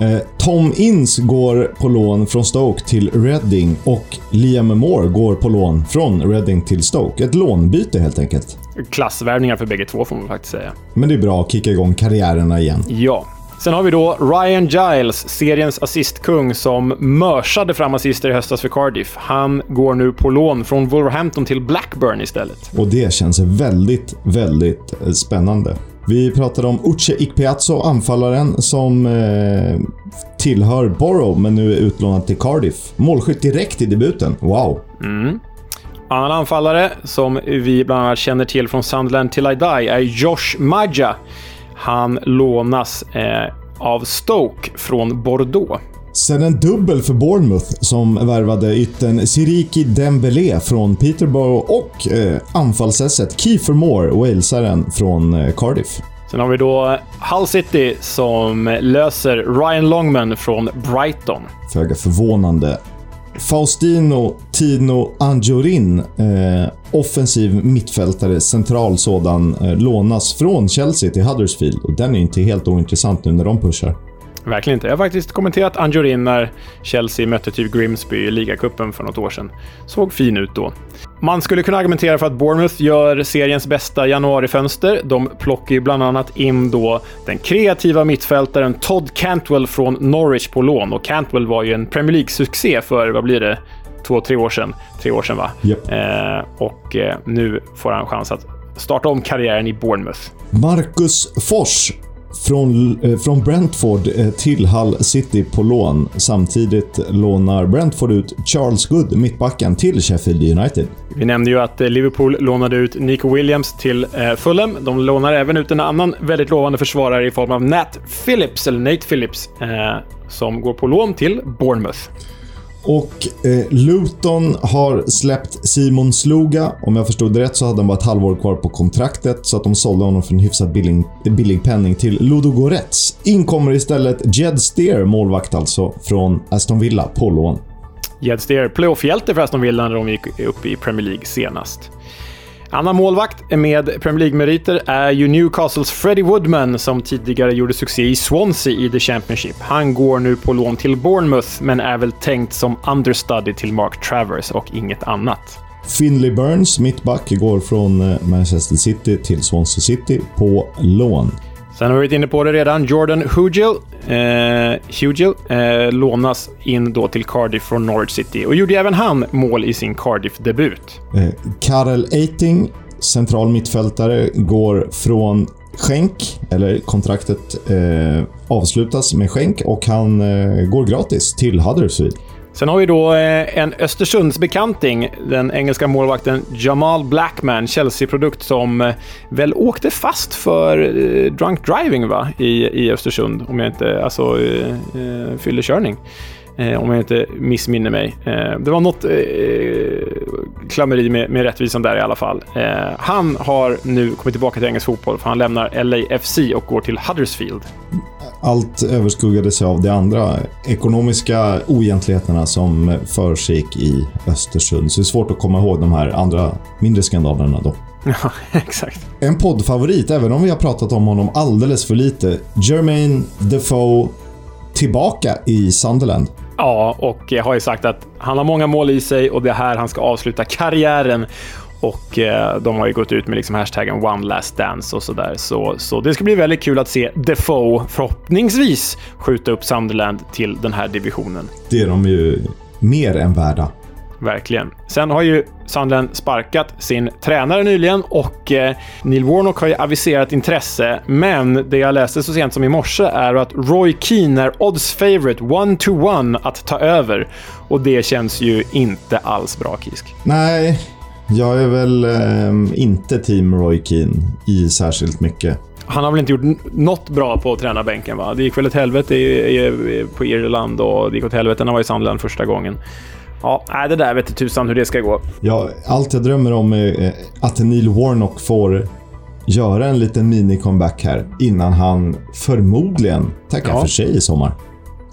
Eh, Tom Inns går på lån från Stoke till Reading och Liam Moore går på lån från Reading till Stoke. Ett lånbyte helt enkelt. Klassvärvningar för bägge två får man faktiskt säga. Men det är bra att kicka igång karriärerna igen. Ja. Sen har vi då Ryan Giles, seriens assistkung, som mörsade fram assister i höstas för Cardiff. Han går nu på lån från Wolverhampton till Blackburn istället. Och det känns väldigt, väldigt eh, spännande. Vi pratade om Uche Ikpeazzo, anfallaren som eh, tillhör Borough men nu är utlånad till Cardiff. Målskytt direkt i debuten. Wow! Annan anfallare som vi bland annat känner till från Sunderland till I Die är Josh Maja. Han lånas eh, av Stoke från Bordeaux. Sen en dubbel för Bournemouth som värvade yttern Siriki Dembélé från Peterborough och eh, anfallsesset Kiefer Moore, walesaren från eh, Cardiff. Sen har vi då Hull City som löser Ryan Longman från Brighton. Föga förvånande. Faustino Tino Anjorin, eh, offensiv mittfältare, central sådan, eh, lånas från Chelsea till Huddersfield. Och den är inte helt ointressant nu när de pushar. Verkligen inte. Jag har faktiskt kommenterat Anjorin när Chelsea mötte typ Grimsby i ligacupen för något år sedan. Såg fin ut då. Man skulle kunna argumentera för att Bournemouth gör seriens bästa januarifönster. De plockar ju bland annat in då den kreativa mittfältaren Todd Cantwell från Norwich på lån. Och Cantwell var ju en Premier League-succé för, vad blir det, två, tre år sedan? Tre år sedan va? Japp. Eh, och eh, nu får han chans att starta om karriären i Bournemouth. Marcus Fors från, eh, från Brentford eh, till Hull City på lån. Samtidigt lånar Brentford ut Charles Good, mittbacken, till Sheffield United. Vi nämnde ju att eh, Liverpool lånade ut Nico Williams till eh, Fulham. De lånar även ut en annan väldigt lovande försvarare i form av Nat Phillips, eller Nate Phillips, eh, som går på lån till Bournemouth. Och eh, Luton har släppt Simon Sluga. Om jag förstod det rätt så hade han bara ett halvår kvar på kontraktet så att de sålde honom för en hyfsat billig, billig penning till Ludogorets. In kommer istället Jed Steer, målvakt alltså, från Aston Villa på lån. Jed Steer, playoff-hjälte för Aston Villa när de gick upp i Premier League senast. Annan målvakt med Premier League-meriter är ju Newcastles Freddie Woodman som tidigare gjorde succé i Swansea i The Championship. Han går nu på lån till Bournemouth, men är väl tänkt som understudy till Mark Travers och inget annat. Finley Burns, mittback, går från eh, Manchester City till Swansea City på lån. Sen har vi varit inne på det redan. Jordan Hugill, eh, Hugill eh, lånas in då till Cardiff från Norwich City och gjorde även han mål i sin Cardiff-debut. Eh, Karel Eiting, central mittfältare, går från skänk, eller kontraktet eh, avslutas med skänk och han eh, går gratis till Huddersfield. Sen har vi då eh, en Östersundsbekanting, den engelska målvakten Jamal Blackman, Chelsea-produkt som eh, väl åkte fast för eh, drunk driving va? I, i Östersund, om jag inte... Alltså eh, fyllekörning. Eh, om jag inte missminner mig. Eh, det var något eh, klammeri med, med rättvisan där i alla fall. Eh, han har nu kommit tillbaka till engelsk fotboll för han lämnar LAFC och går till Huddersfield. Allt överskuggades av de andra ekonomiska oegentligheterna som försiggick i Östersund. Så det är svårt att komma ihåg de här andra mindre skandalerna då. <laughs> Ja, exakt. En poddfavorit, även om vi har pratat om honom alldeles för lite. Jermaine Defoe tillbaka i Sunderland. Ja, och jag har ju sagt att han har många mål i sig och det är här han ska avsluta karriären. Och eh, de har ju gått ut med liksom hashtaggen One Last Dance och sådär. Så, så det ska bli väldigt kul att se Defoe förhoppningsvis skjuta upp Sunderland till den här divisionen. Det är de ju mer än värda. Verkligen. Sen har ju Sunderland sparkat sin tränare nyligen och eh, Neil Warnock har ju aviserat intresse. Men det jag läste så sent som i morse är att Roy Keane är odds favorite one to one att ta över. Och det känns ju inte alls bra, Kisk. Nej, jag är väl eh, inte team Roy Keane i särskilt mycket. Han har väl inte gjort något bra på tränarbänken, va? Det gick väl åt helvete i, i, på Irland och det gick åt helvete när han var i Sunderland första gången. Ja, det där vet tusan hur det ska gå. Ja, allt jag drömmer om är eh, att Neil Warnock får göra en liten mini-comeback här innan han förmodligen tackar Ja. för sig i sommar.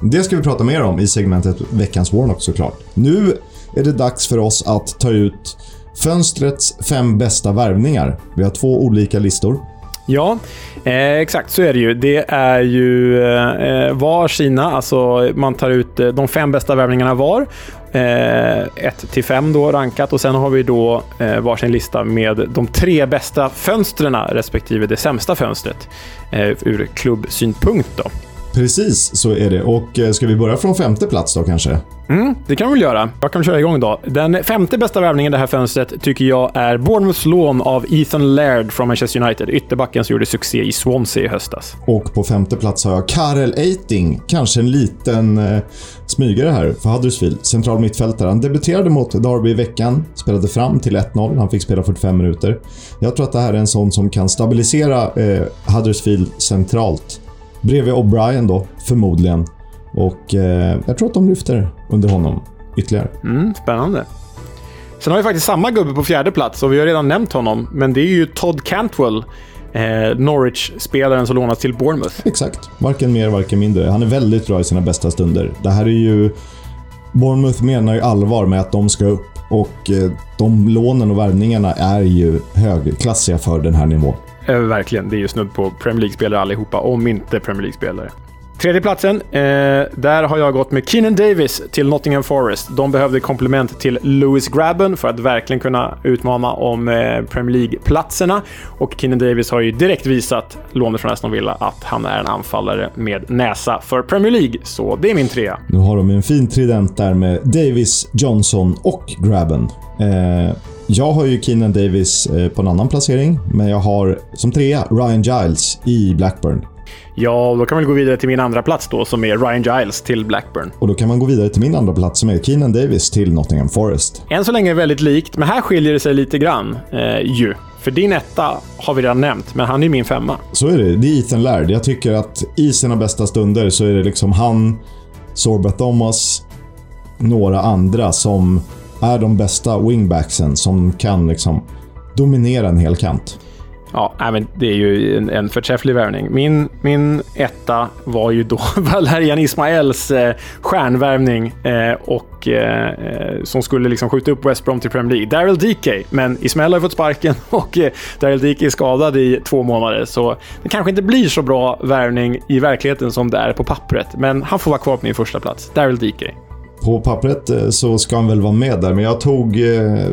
Det ska vi prata mer om i segmentet Veckans Warnock såklart. Nu är det dags för oss att ta ut fönstrets fem bästa värvningar. Vi har två olika listor. Ja, eh, exakt så är det ju. Det är ju eh, var sina, alltså man tar ut eh, de fem bästa värvningarna var. Eh, 1 till 5 då rankat och sen har vi då eh, varsin lista med de tre bästa fönstren respektive det sämsta fönstret eh, ur klubbsynpunkt. Då. Precis, så är det. Och eh, ska vi börja från femte plats då kanske? Mm, det kan vi väl göra. Jag kan köra igång då. Den femte bästa värvningen i det här fönstret tycker jag är Bournemouths lån av Ethan Laird från Manchester United. Ytterbacken som gjorde succé i Swansea i höstas. Och på femte plats har jag Karel Eiting. Kanske en liten eh, smygare här för Huddersfield. Central mittfältare. Han debuterade mot Derby i veckan. Spelade fram till 1-0. Han fick spela 45 minuter. Jag tror att det här är en sån som kan stabilisera eh, Huddersfield centralt. Bredvid O'Brien då, förmodligen. Och eh, jag tror att de lyfter under honom ytterligare. Mm, spännande. Sen har vi faktiskt samma gubbe på fjärde plats och vi har redan nämnt honom, men det är ju Todd Cantwell. Eh, Norwich-spelaren som lånas till Bournemouth. Exakt. Varken mer, varken mindre. Han är väldigt bra i sina bästa stunder. Det här är ju... Bournemouth menar ju allvar med att de ska upp och eh, de lånen och värvningarna är ju högklassiga för den här nivån. Eh, verkligen, det är ju snudd på Premier League-spelare allihopa, om inte Premier League-spelare. Tredje platsen, eh, där har jag gått med Keenan Davis till Nottingham Forest. De behövde komplement till Lewis Grabben för att verkligen kunna utmana om eh, Premier League-platserna. Och Keenan Davis har ju direkt visat, lånet från Aston Villa, att han är en anfallare med näsa för Premier League. Så det är min trea. Nu har de en fin trident där med Davis, Johnson och Grabben. Eh, jag har ju Keenan Davis eh, på en annan placering, men jag har som trea Ryan Giles i Blackburn. Ja, då kan vi gå vidare till min andra plats då, som är Ryan Giles till Blackburn. Och då kan man gå vidare till min andra plats som är Keenan Davis till Nottingham Forest. Än så länge väldigt likt, men här skiljer det sig lite grann eh, ju. För din etta har vi redan nämnt, men han är ju min femma. Så är det. Det är Ethan Laird. Jag tycker att i sina bästa stunder så är det liksom han, Sorba Thomas, några andra som är de bästa wingbacksen som kan liksom dominera en hel kant. Ja, nej, men det är ju en, en förträfflig värvning. Min, min etta var ju då <laughs> Valerian Ismaels eh, stjärnvärvning eh, och eh, som skulle liksom skjuta upp West Brom till Premier League. Daryl DK, men Ismael har ju fått sparken <laughs> och eh, Daryl DK är skadad i två månader, så det kanske inte blir så bra värvning i verkligheten som det är på pappret. Men han får vara kvar på min första plats. Daryl DK. På pappret eh, så ska han väl vara med där, men jag tog eh,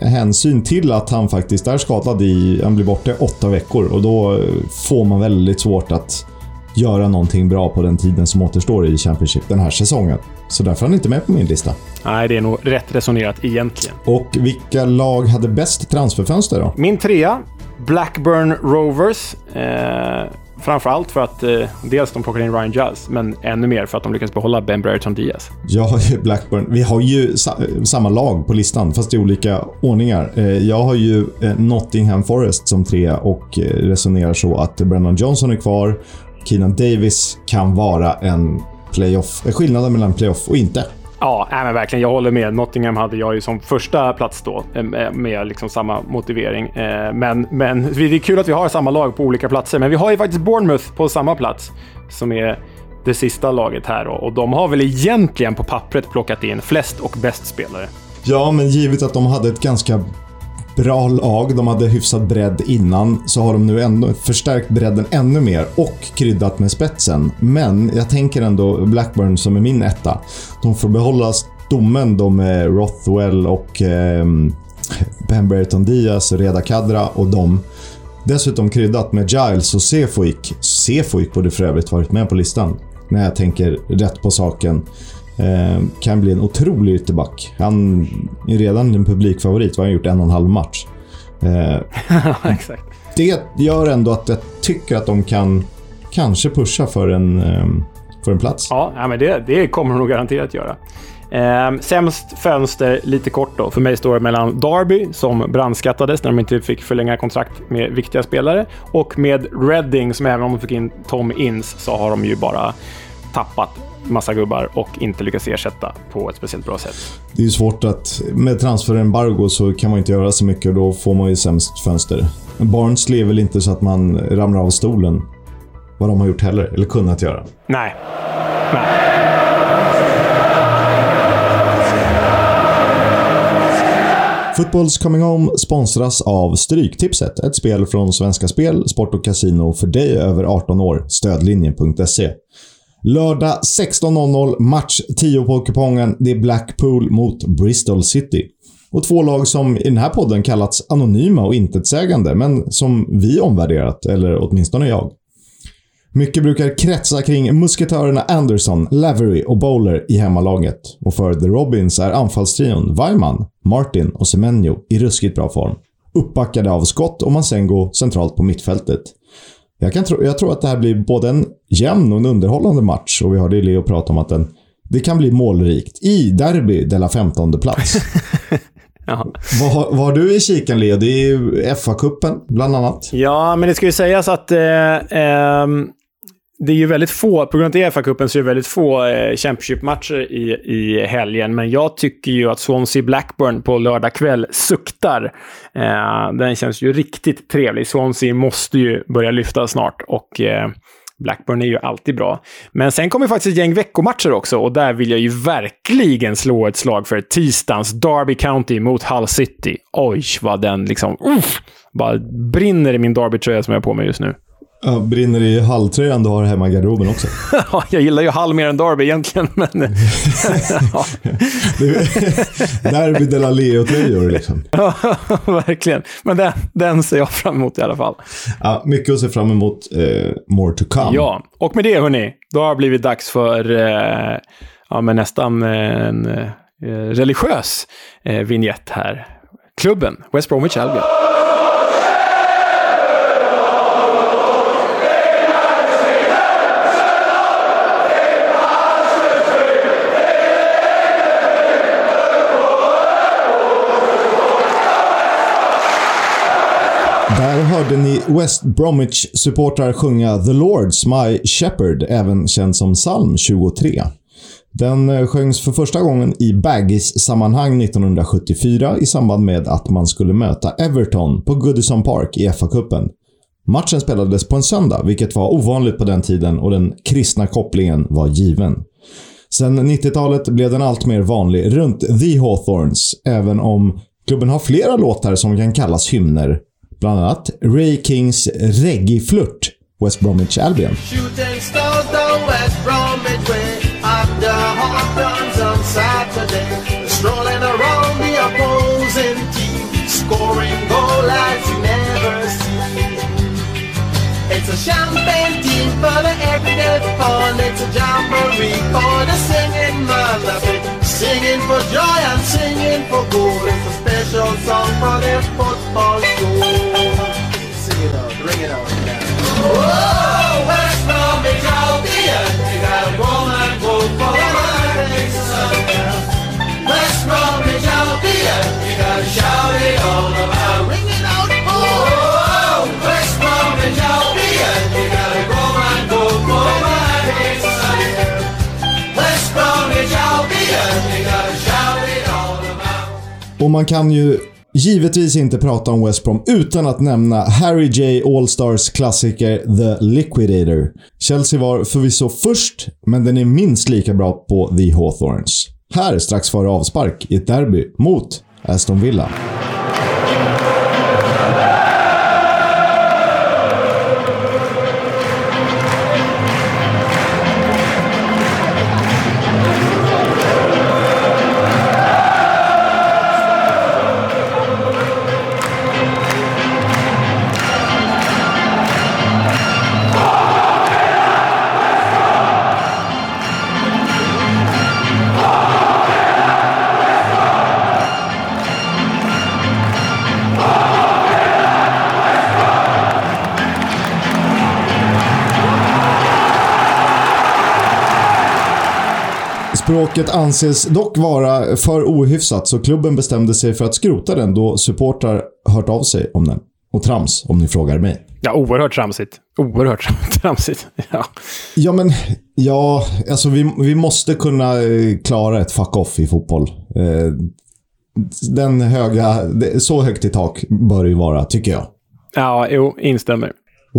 hänsyn till att han faktiskt är skadad i... Han blir borta i åtta veckor och då eh, får man väldigt svårt att göra någonting bra på den tiden som återstår i Championship den här säsongen. Så därför är han inte med på min lista. Nej, det är nog rätt resonerat egentligen. Och vilka lag hade bäst transferfönster då? Min trea, Blackburn Rovers. Eh, framförallt för att eh, dels de plockade in Ryan Giles, men ännu mer för att de lyckades behålla Ben Brereton Diaz. Jag har ju Blackburn. Vi har ju sa samma lag på listan, fast i olika ordningar. Eh, jag har ju eh, Nottingham Forest som trea och eh, resonerar så att Brennan Johnson är kvar. Keenan Davis kan vara en playoff. Eh, skillnaden mellan playoff och inte. Ja, nej, men verkligen. Jag håller med. Nottingham hade jag ju som första plats då, eh, med, liksom samma motivering. Eh, men, men det är kul att vi har samma lag på olika platser. Men vi har ju faktiskt Bournemouth på samma plats, som är det sista laget här. då. Och de har väl egentligen på pappret plockat in flest och bäst spelare. Ja, men givet att de hade ett ganska bra lag, de hade hyfsad bredd innan, så har de nu ändå förstärkt bredden ännu mer och kryddat med spetsen. Men jag tänker ändå Blackburn som är min etta. De får behålla stommen de med Rothwell och eh, Ben Brereton Diaz, Reda Kadra och dem. Dessutom kryddat med Giles och Sefoik. Sefoik borde för övrigt varit med på listan. När jag tänker rätt på saken. Eh, kan bli en otrolig ytterback. Han är redan en publikfavorit. Vad har han gjort? En och en halv match. Eh, <laughs> Exakt. det gör ändå att jag tycker att de kan kanske pusha för en, eh, för en plats. Ja, ja, men det, det kommer de nog garanterat göra. Eh, sämst fönster, lite kort då. För mig står det mellan Derby, som brandskattades när de inte fick förlänga kontrakt med viktiga spelare, och med Reading, som även om de fick in Tom Inns, så har de ju bara tappat massa gubbar och inte lyckats ersätta på ett speciellt bra sätt. Det är svårt att... Med transferembargo så kan man inte göra så mycket och då får man ju sämst fönster. Men Barnsley är väl inte så att man ramlar av stolen. Vad de har gjort heller, eller kunnat göra. Nej. Nej. Footballs Coming Home sponsras av Stryktipset. Ett spel från Svenska Spel, Sport och Casino för dig över 18 år. Stödlinjen.se. Lördag 16.00, match 10 på kupongen. Det är Blackpool mot Bristol City. Och två lag som i den här podden kallats anonyma och intetsägande, men som vi omvärderat, eller åtminstone jag. Mycket brukar kretsa kring musketörerna Anderson, Lavery och Bowler i hemmalaget. Och för The Robins är anfallstrion Weimann, Martin och Semenyo i ruskigt bra form. Uppbackade av skott och Masengo centralt på mittfältet. Jag, kan tro, jag tror att det här blir både en jämn och en underhållande match och vi hörde Leo prata om att den, det kan bli målrikt i Derby de la 15 plats. <laughs> Jaha. vad, har- du i kikan Leo? Det är ju FA-cupen bland annat. Ja, men det ska ju sägas att eh, ehm, det är ju väldigt få, på grund av FA-cupen så är det väldigt få eh, Championship-matcher i, i helgen. Men jag tycker ju att Swansea Blackburn på lördag kväll suktar. Eh, den känns ju riktigt trevlig. Swansea måste ju börja lyfta snart och eh, Blackburn är ju alltid bra. Men sen kommer faktiskt ett gäng veckomatcher också och där vill jag ju verkligen slå ett slag för tisdagens Derby County mot Hull City. Oj, vad den liksom... Uff, bara brinner i min Derby-tröja som jag har på mig just nu. Ja, brinner i halltröjan du har hemma i garderoben också. <laughs> Ja, jag gillar ju Hull mer än Derby egentligen, <laughs> men... <laughs> ja, Derby de la Leo-tröjor liksom. verkligen. Men den, den ser jag fram emot i alla fall. Ja, mycket att se fram emot. Eh, more to come. Ja, och med det hörni, då har det blivit dags för eh, ja, men nästan en eh, religiös eh, vignett här. Klubben, West Bromwich Albion. Hörde ni West Bromwich-supportrar sjunga The Lord's My Shepherd, även känd som psalm 23. Den eh, sjöngs för första gången i Baggis-sammanhang 1974 i samband med att man skulle möta Everton på Goodison Park i FA-cupen. Matchen spelades på en söndag, vilket var ovanligt på den tiden och den kristna kopplingen var given. Sen 90-talet blev den allt mer vanlig runt The Hawthorns, även om klubben har flera låtar som kan kallas hymner. Bland annat Ray Kings reggae-flört, West Bromwich Albion. It's a champagne team for the everyday fun. It's a jamboree for the singing. That's Singing for joy and singing for good. It's a special song for their football show. Sing it out, ring it out. Whoa, Och man kan ju givetvis inte prata om West Brom utan att nämna Harry J. Allstars klassiker The Liquidator. Chelsea var förvisso först, men den är minst lika bra på The Hawthorns. Här strax före avspark i ett derby mot Aston Villa. Språket anses dock vara för ohyfsat så klubben bestämde sig för att skrota den då supportrar hört av sig om den. Och trams, om ni frågar mig. Ja, oerhört tramsigt. Oerhört <laughs> tramsigt. Ja. Ja, men ja, alltså vi, vi måste kunna eh, klara ett fuck-off i fotboll. Eh, Den höga, så högt i tak bör det ju vara, tycker jag. ja, jo, instämmer.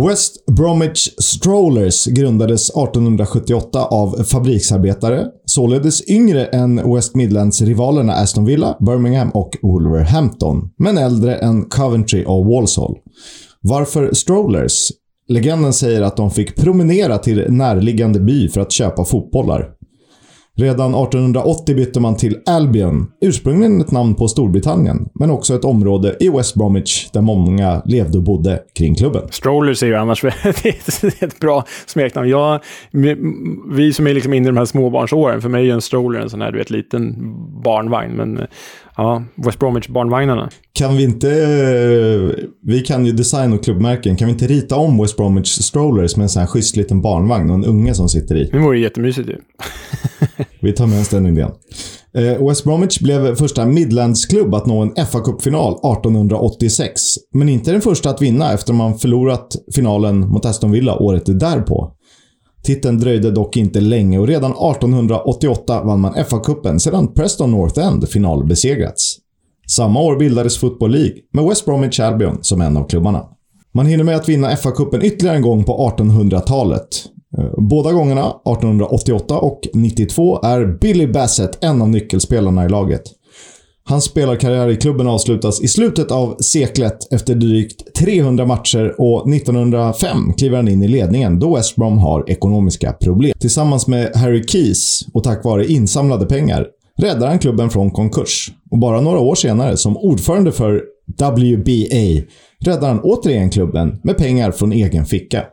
West Bromwich Strollers grundades 1878 av fabriksarbetare, således yngre än West Midlands-rivalerna Aston Villa, Birmingham och Wolverhampton, men äldre än Coventry och Walsall. Varför Strollers? Legenden säger att de fick promenera till närliggande by för att köpa fotbollar. Redan 1880 bytte man till Albion, ursprungligen ett namn på Storbritannien, men också ett område i West Bromwich där många levde och bodde kring klubben. Strollers är ju annars <laughs> ett bra smeknamn. Jag, vi som är liksom inne i de här småbarnsåren, för mig är ju en stroller en sån här, du vet, liten barnvagn. Men ja, West Bromwich-barnvagnarna. Kan vi inte... Vi kan ju design och klubbmärken. Kan vi inte rita om West Bromwich Strollers med en sån här schysst liten barnvagn och en unge som sitter i? Det vore jättemysigt ju. <laughs> Vi tar med oss den idén. Eh, West Bromwich blev första Midlandsklubb att nå en fa Cup-final 1886. Men inte den första att vinna efter man förlorat finalen mot Aston Villa året därpå. Titeln dröjde dock inte länge och redan 1888 vann man FA-cupen sedan Preston North End finalbesegrats. Samma år bildades Football League med West Bromwich Albion som en av klubbarna. Man hinner med att vinna FA-cupen ytterligare en gång på 1800-talet. Eh, båda gångerna, 1888 och 92, är Billy Bassett en av nyckelspelarna i laget. Hans spelarkarriär i klubben avslutas i slutet av seklet efter drygt 300 matcher och 1905 kliver han in i ledningen då West Brom har ekonomiska problem. Tillsammans med Harry Keys och tack vare insamlade pengar räddar han klubben från konkurs. Och bara några år senare, som ordförande för WBA, räddar han återigen klubben med pengar från egen ficka.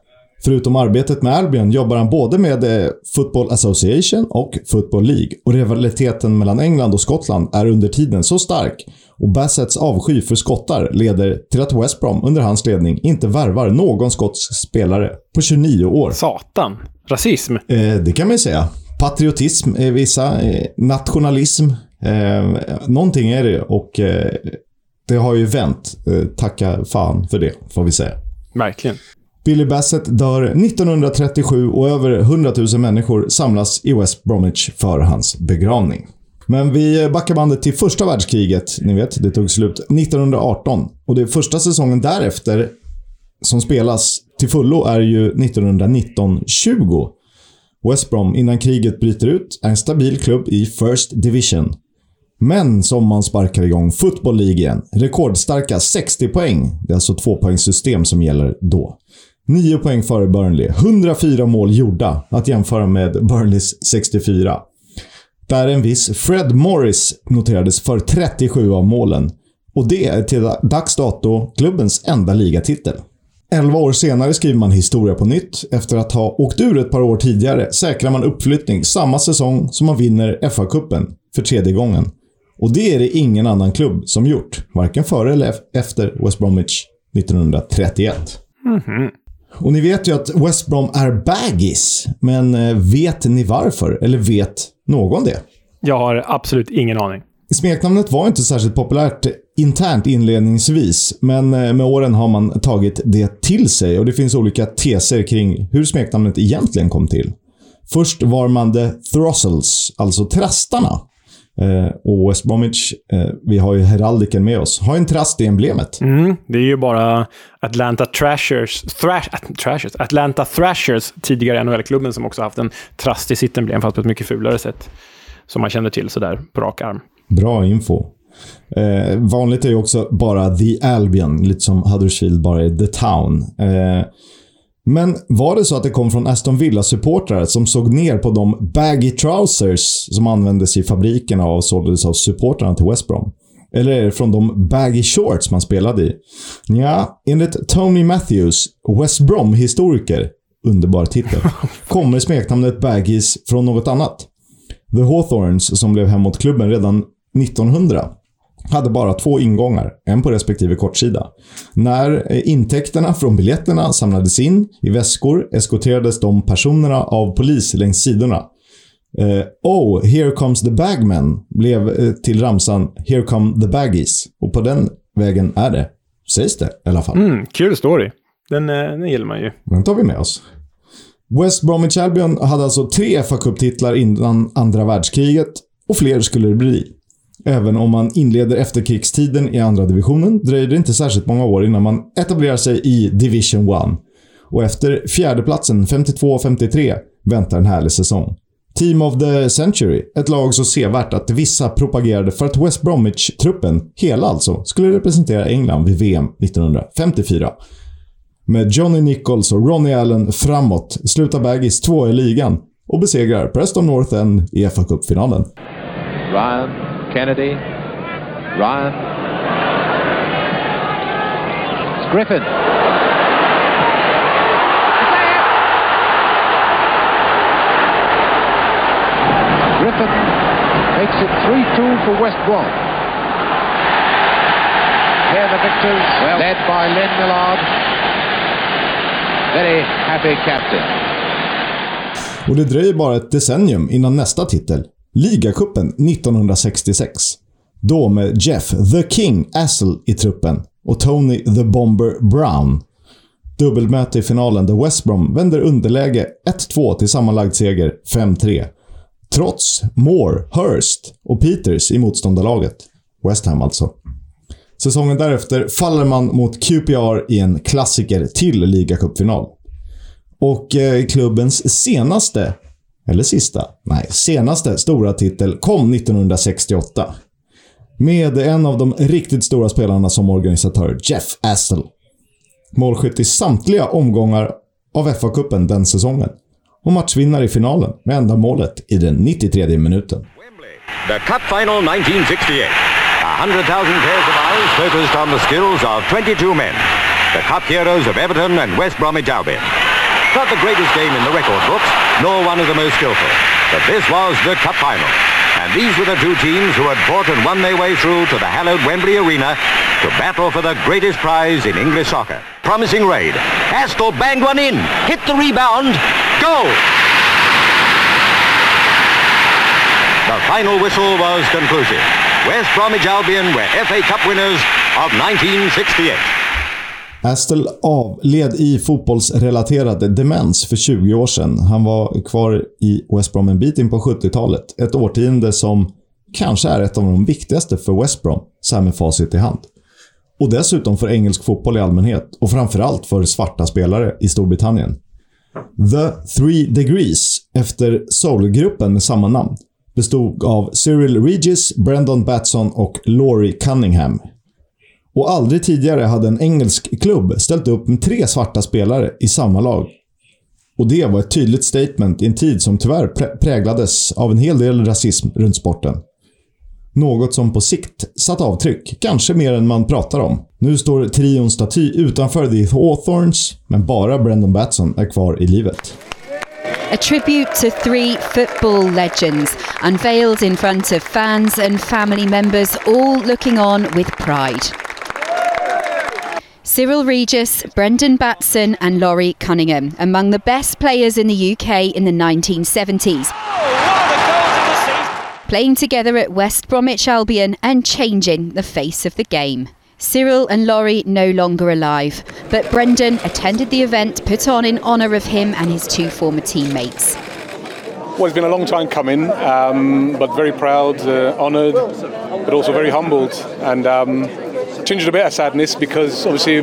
Förutom arbetet med Albion jobbar han både med eh, Football Association och Football League. Och rivaliteten mellan England och Skottland är under tiden så stark och Bassetts avsky för skottar leder till att West Brom under hans ledning inte värvar någon skotsk spelare på 29 år. Satan. Rasism. Eh, det kan man ju säga. Patriotism är vissa, eh, nationalism. Eh, någonting är det och eh, det har ju vänt. Eh, tacka fan för det, får vi säga. Verkligen. Billy Bassett dör 1937 och över 100 000 människor samlas i West Bromwich för hans begravning. Men vi backar bandet till första världskriget. Ni vet, det tog slut 1918. Och det första säsongen därefter som spelas till fullo är ju 1919-20. West Brom, innan kriget bryter ut, är en stabil klubb i First Division. Men som man sparkar igång Football League igen. Rekordstarka 60 poäng. Det är alltså tvåpoängssystem som gäller då. 9 poäng före Burnley. 104 mål gjorda. Att jämföra med Burnleys 64. där en viss Fred Morris noterades för 37 av målen. Och det är till dags dato klubbens enda ligatitel. 11 år senare skriver man historia på nytt. Efter att ha åkt ur ett par år tidigare säkrar man uppflyttning samma säsong som man vinner FA-cupen för tredje gången. Och det är det ingen annan klubb som gjort. Varken före eller efter West Bromwich 1931. Och ni vet ju att West Brom är baggis. Men eh, vet ni varför? Eller vet någon det? Jag har absolut ingen aning. Smeknamnet var inte särskilt populärt internt inledningsvis, men eh, med åren har man tagit det till sig och det finns olika teser kring hur smeknamnet egentligen kom till. Först var man The Throssels, alltså trastarna. Eh, och West Bromwich, eh, vi har ju heraldiken med oss, har en trast i emblemet. Mm, det är ju bara Atlanta Thrashers, Thrash, At- Thrashers, Atlanta Thrashers, tidigare NHL-klubben, som också haft en trast i sitt emblem, fast på ett mycket fulare sätt. Som man känner till sådär på rak arm. Bra info. Eh, vanligt är ju också bara The Albion, lite som Huddersfield bara är The Town. Eh, men var det så att det kom från Aston Villa-supportrar som såg ner på de baggy trousers som användes i fabrikerna och såldes av supportrarna till West Brom? Eller är det från de baggy shorts man spelade i? Ja, enligt Tony Matthews, West Brom-historiker, underbar titel, <laughs> kommer smeknamnet baggies från något annat. The Hawthorns, som blev hem mot klubben redan 1900, hade bara två ingångar, en på respektive kortsida. När eh, intäkterna från biljetterna samlades in i väskor eskorterades de personerna av polis längs sidorna. Eh, oh, here comes the bagmen blev eh, till ramsan Here come the baggies. Och på den vägen är det. Sägs det i alla fall. Mm, kul story. Den, eh, den gillar man ju. Den tar vi med oss. West Bromwich Albion hade alltså tre fa Cup-titlar innan andra världskriget och fler skulle det bli. Även om man inleder efterkrigstiden i andra divisionen dröjer det inte särskilt många år innan man etablerar sig i Division 1. Och efter fjärdeplatsen 52-53 väntar en härlig säsong. Team of the Century, ett lag så sevärt att vissa propagerade för att West Bromwich-truppen, hela alltså, skulle representera England vid VM 1954. Med Johnny Nichols och Ronnie Allen framåt slutar Baggis två i ligan och besegrar Preston North End i fa Cup-finalen. Ryan, Kennedy, Ryan. It's Griffin. Griffin makes it 3-2 for West Brom. Here are the victors, led by Len Millard. Very happy captain. Och det dröjer bara ett decennium innan nästa titel. Ligacupen 1966. Då med Jeff “The King” Assel i truppen och Tony “The Bomber” Brown. Dubbelmöte i finalen där West Brom vänder underläge 1-2 till sammanlagd seger 5-3. Trots Moore, Hurst och Peters i motståndarlaget. West Ham alltså. Säsongen därefter faller man mot QPR i en klassiker till ligacupfinal. Och eh, klubbens senaste, eller sista, nej, senaste stora titel kom 1968. Med en av de riktigt stora spelarna som organisatör, Jeff Astle. Målskytt i samtliga omgångar av FA-cupen den säsongen. Och matchvinnare i finalen med enda målet i den 93 minuten. The Cup Final 1968. A hundred thousand pairs of eyes focused on the skills of 22 men. The Cup heroes of Everton and West Bromwich Albion. Not the greatest game in the record books, nor one of the most skillful. But this was the Cup Final. And these were the two teams who had fought and won their way through to the hallowed Wembley Arena to battle for the greatest prize in English soccer. Promising raid. Astle banged one in, hit the rebound, goal! The final whistle was conclusive. West Bromwich Albion were FA Cup winners of 1968. Astle avled i fotbollsrelaterad demens för 20 år sedan. Han var kvar i West Brom en bit in på 70-talet. Ett årtionde som kanske är ett av de viktigaste för West Brom, så här med facit i hand. Och dessutom för engelsk fotboll i allmänhet och framförallt för svarta spelare i Storbritannien. The Three Degrees, efter soulgruppen med samma namn, bestod av Cyril Regis, Brendan Batson och Laurie Cunningham. Och aldrig tidigare hade en engelsk klubb ställt upp med tre svarta spelare i samma lag. Och det var ett tydligt statement i en tid som tyvärr prä- präglades av en hel del rasism runt sporten. Något som på sikt satt avtryck, kanske mer än man pratar om. Nu står trions staty utanför The Hawthorns, men bara Brendan Batson är kvar i livet. A tribute to three football legends, unveiled in front of fans and family members, all looking on with pride. Cyril Regis, Brendan Batson, and Laurie Cunningham, among the best players in the UK in the 1970s. Playing together at West Bromwich Albion and changing the face of the game. Cyril and Laurie no longer alive, but Brendan attended the event put on in honour of him and his two former teammates. Well, it's been a long time coming, um, but very proud, uh, honoured, but also very humbled, and um, tinged a bit of sadness because obviously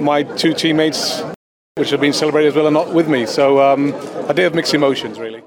my two teammates, which have been celebrated as well, are not with me. So um, a day of mixed emotions, really.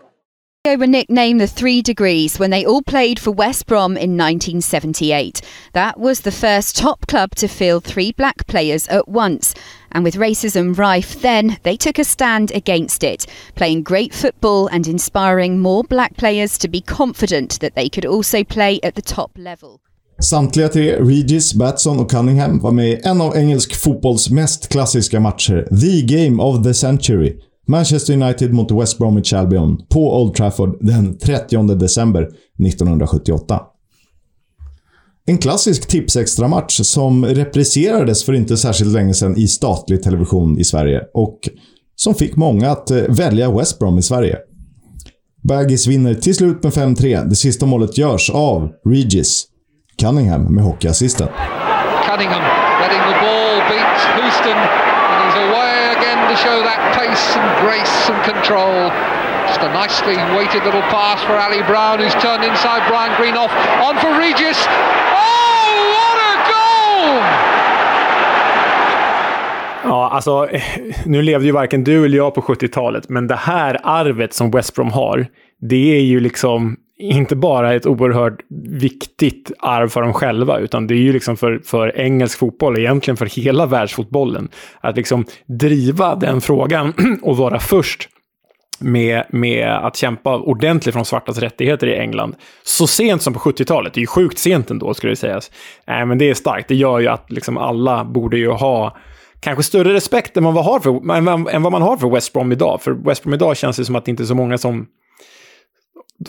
They were nicknamed the Three Degrees when they all played for West Brom in 1978. That was the first top club to field three black players at once. And with racism rife then, they took a stand against it, playing great football and inspiring more black players to be confident that they could also play at the top level. Samtliga tre, Regis, Batson och Cunningham, var med i en av engelsk fotbolls mest klassiska matcher, The Game of the Century. Manchester United mot West Bromwich Albion på Old Trafford den 30 december 1978. En klassisk tipsextra-match som repriserades för inte särskilt länge sedan i statlig television i Sverige och som fick många att eh, välja West Brom i Sverige. Baggis vinner till slut med 5-3. Det sista målet görs av Regis. Cunningham med hockeyassisten. Cunningham letting the ball beat Houston, and he's away again to show that pace and grace and control. Just a nicely weighted little pass for Ali Brown, who's turned inside Brian Greenoff. On for Regis. Oh, what a goal! Ja, alltså, eh, nu levde ju varken du eller jag på 70-talet, men det här arvet som West Brom har, det är ju liksom inte bara ett oerhört viktigt arv för dem själva, utan det är ju liksom för, för engelsk fotboll, egentligen för hela världsfotbollen. Att liksom driva den frågan <clears throat> och vara först med, med att kämpa ordentligt för de svartas rättigheter i England. Så sent som på 70-talet. Det är ju sjukt sent ändå, skulle det sägas. Äh, men det är starkt. Det gör ju att liksom alla borde ju ha kanske större respekt än vad, man har för, än, vad- än vad man har för West Brom idag. För West Brom idag känns det som att det inte är så många som...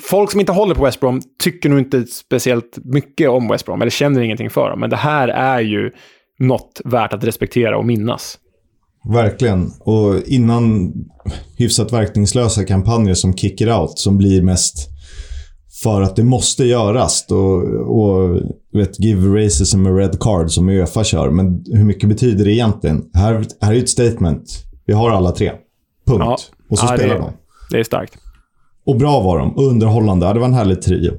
Folk som inte håller på West Brom tycker nog inte speciellt mycket om West Brom, eller känner ingenting för dem. Men det här är ju något värt att respektera och minnas. Verkligen. Och innan hyfsat verkningslösa kampanjer som Kick It Out, som blir mest för att det måste göras. Och, och vet, give racism a red card som Uefa kör. Men hur mycket betyder det egentligen? Här, här är ett statement. Vi har alla tre. Punkt. Ja. Och så Ja, spelar det, de. Det är starkt. Och bra var de. Och underhållande. Ja, det var en härlig trio.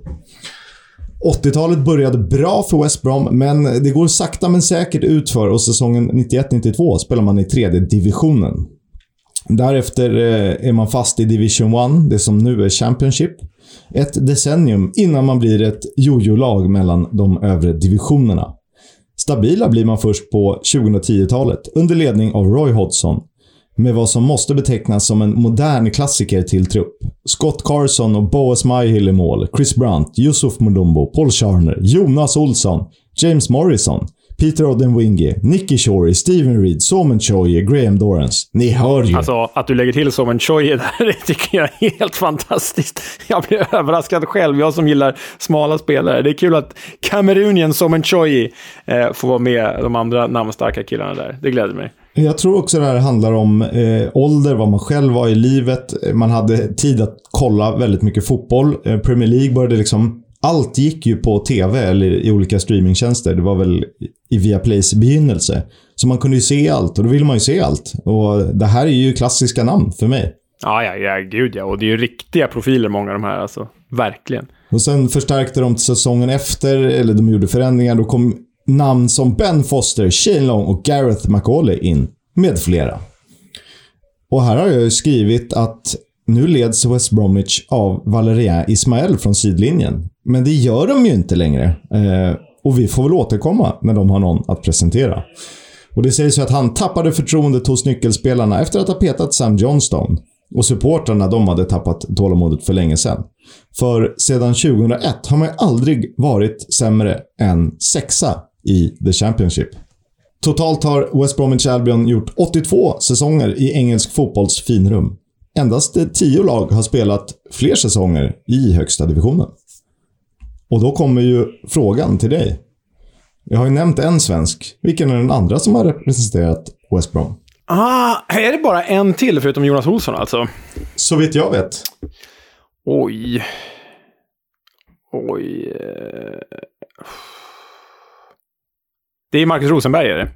80-talet började bra för West Brom, men det går sakta men säkert utför och säsongen 91-92 spelar man i tredje divisionen. Därefter eh, är man fast i Division 1, det som nu är Championship. Ett decennium innan man blir ett jojo-lag mellan de övre divisionerna. Stabila blir man först på 2010-talet under ledning av Roy Hodgson med vad som måste betecknas som en modern klassiker till trupp. Scott Carson och Boas Myhill i mål, Chris Brunt, Yusuf Mulumbo, Paul Scharner, Jonas Olsson, James Morrison, Peter Odenwingie, Nicky Shorey, Steven Reed, Somen Choye, Graham Dorrance. Ni hör ju! Alltså, att du lägger till Somen Choye där, <laughs> det tycker jag är helt fantastiskt. Jag blir överraskad själv, jag som gillar smala spelare. Det är kul att Kamerunien Somen Choye eh, får vara med de andra namnstarka killarna där. Det gläder mig. Jag tror också det här handlar om eh, ålder, vad man själv var i livet. Man hade tid att kolla väldigt mycket fotboll. Eh, Premier League började liksom... Allt gick ju på TV eller i olika streamingtjänster. Det var väl i Viaplays begynnelse. Så man kunde ju se allt och då ville man ju se allt. Och det här är ju klassiska namn för mig. Ja, ja, ja, gud ja. Och det är ju riktiga profiler, många av de här. Alltså, verkligen. Och sen förstärkte de till säsongen efter, eller de gjorde förändringar. Då kom namn som Ben Foster, Shane Long och Gareth McAuley in. Med flera. Och här har jag ju skrivit att nu leds West Bromwich av Valérien Ismael från sidlinjen. Men det gör de ju inte längre. Eh, och vi får väl återkomma när de har någon att presentera. Och det sägs ju att han tappade förtroendet hos nyckelspelarna efter att ha petat Sam Johnstone. Och supportrarna de hade tappat tålamodet för länge sedan. För sedan 2001 har man ju aldrig varit sämre än sexa i The Championship. Totalt har West Bromwich Albion gjort 82 säsonger i engelsk fotbolls finrum. Endast 10 lag har spelat fler säsonger i högsta divisionen. Och då kommer ju frågan till dig. Jag har ju nämnt en svensk. Vilken är den andra som har representerat West Brom? Ah, är det bara en till förutom Jonas Olsson alltså? Så vitt jag vet. Oj. Oj. Det är Marcus Rosenberg, är det?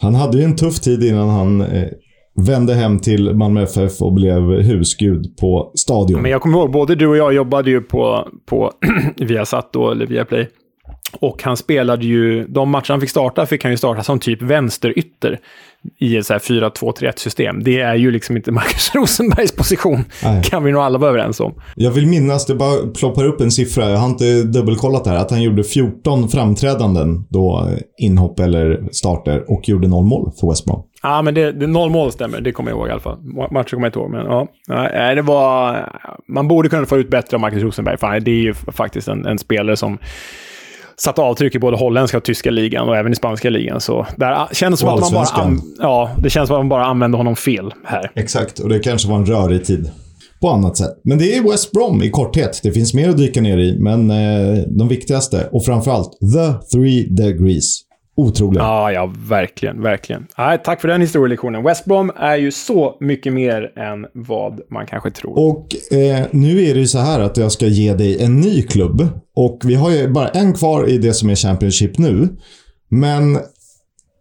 Han hade ju en tuff tid innan han eh, vände hem till Malmö FF och blev husgud på Stadion. Men jag kommer ihåg, både du och jag jobbade ju på, på <clears throat> Viasat då, eller Viaplay. Och han spelade ju, de matcher han fick starta fick han ju starta som typ vänsterytter i ett så här 4-2-3-1-system. Det är ju liksom inte <laughs> Marcus Rosenbergs position, Nej. kan vi nog alla vara överens om. Jag vill minnas, det bara ploppar upp en siffra, jag har inte dubbelkollat det här, att han gjorde 14 framträdanden då, inhopp eller starter och gjorde noll mål för West Brom. Ja, men det, det noll mål stämmer. Det kommer jag ihåg i alla fall. Ma- Matcher kommer jag inte ihåg, men ja. Nej, det var... Man borde kunna få ut bättre av Marcus Rosenberg. Fan, det är ju faktiskt en, en spelare som satt avtryck i både holländska och tyska ligan och även i spanska ligan. Så där känns som att man bara... ja, det känns som att man bara använde honom fel här. Exakt, och det kanske var en rörig tid. På annat sätt. Men det är West Brom i korthet. Det finns mer att dyka ner i, men eh, de viktigaste och framförallt The Three Degrees. Otroliga. Ja, ja, verkligen, verkligen. Nej, tack för den historielektionen. West Brom är ju så mycket mer än vad man kanske tror. Och eh, nu är det ju så här att jag ska ge dig en ny klubb. Och vi har ju bara en kvar i det som är Championship nu. Men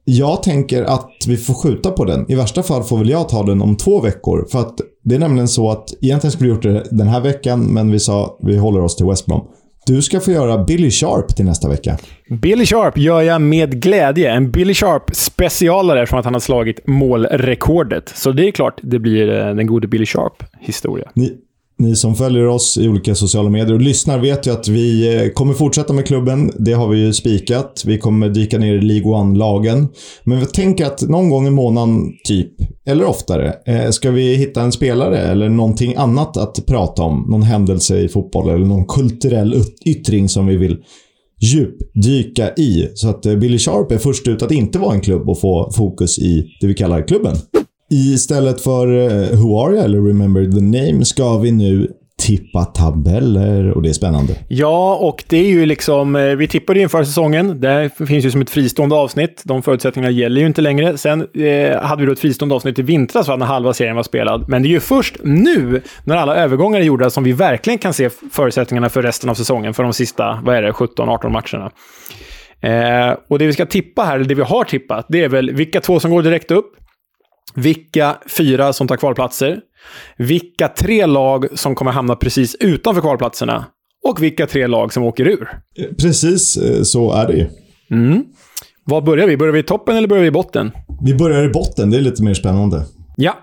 jag tänker att vi får skjuta på den. I värsta fall får väl jag ta den om två veckor. För att det är nämligen så att egentligen skulle vi gjort det den här veckan, men vi sa vi håller oss till West Brom. Du ska få göra Billy Sharp till nästa vecka. Billy Sharp gör jag med glädje. En Billy Sharp specialare eftersom att han har slagit målrekordet. Så det är klart det blir eh, den gode Billy Sharp-historia. Ni, ni som följer oss i olika sociala medier och lyssnar vet ju att vi eh, kommer fortsätta med klubben. Det har vi ju spikat. Vi kommer dyka ner i League One-lagen. Men vi tänker att någon gång i månaden, typ, eller oftare, eh, ska vi hitta en spelare eller någonting annat att prata om. Någon händelse i fotboll eller någon kulturell yttring som vi vill djupdyka i. Så att eh, Billy Sharp är först ut att inte vara en klubb och få fokus i det vi kallar klubben. Istället för eh, Who Are You eller Remember the Name ska vi nu tippa tabeller och det är spännande. Ja, och det är ju liksom... Eh, vi tippade ju inför säsongen. Det finns ju som ett fristående avsnitt. De förutsättningarna gäller ju inte längre. Sen eh, hade vi då ett fristående avsnitt i vintras när halva serien var spelad. Men det är ju först nu, när alla övergångar är gjorda, som vi verkligen kan se förutsättningarna för resten av säsongen. För de sista, vad är det, 17-18 matcherna. Eh, och det vi ska tippa här, eller det vi har tippat, det är väl vilka två som går direkt upp. Vilka fyra som tar kvalplatser. Vilka tre lag som kommer hamna precis utanför kvalplatserna. Och vilka tre lag som åker ur. Eh, Precis eh, så är det ju. Var börjar vi? Börjar vi i toppen eller börjar vi i botten? Vi börjar i botten, det är lite mer spännande. Ja.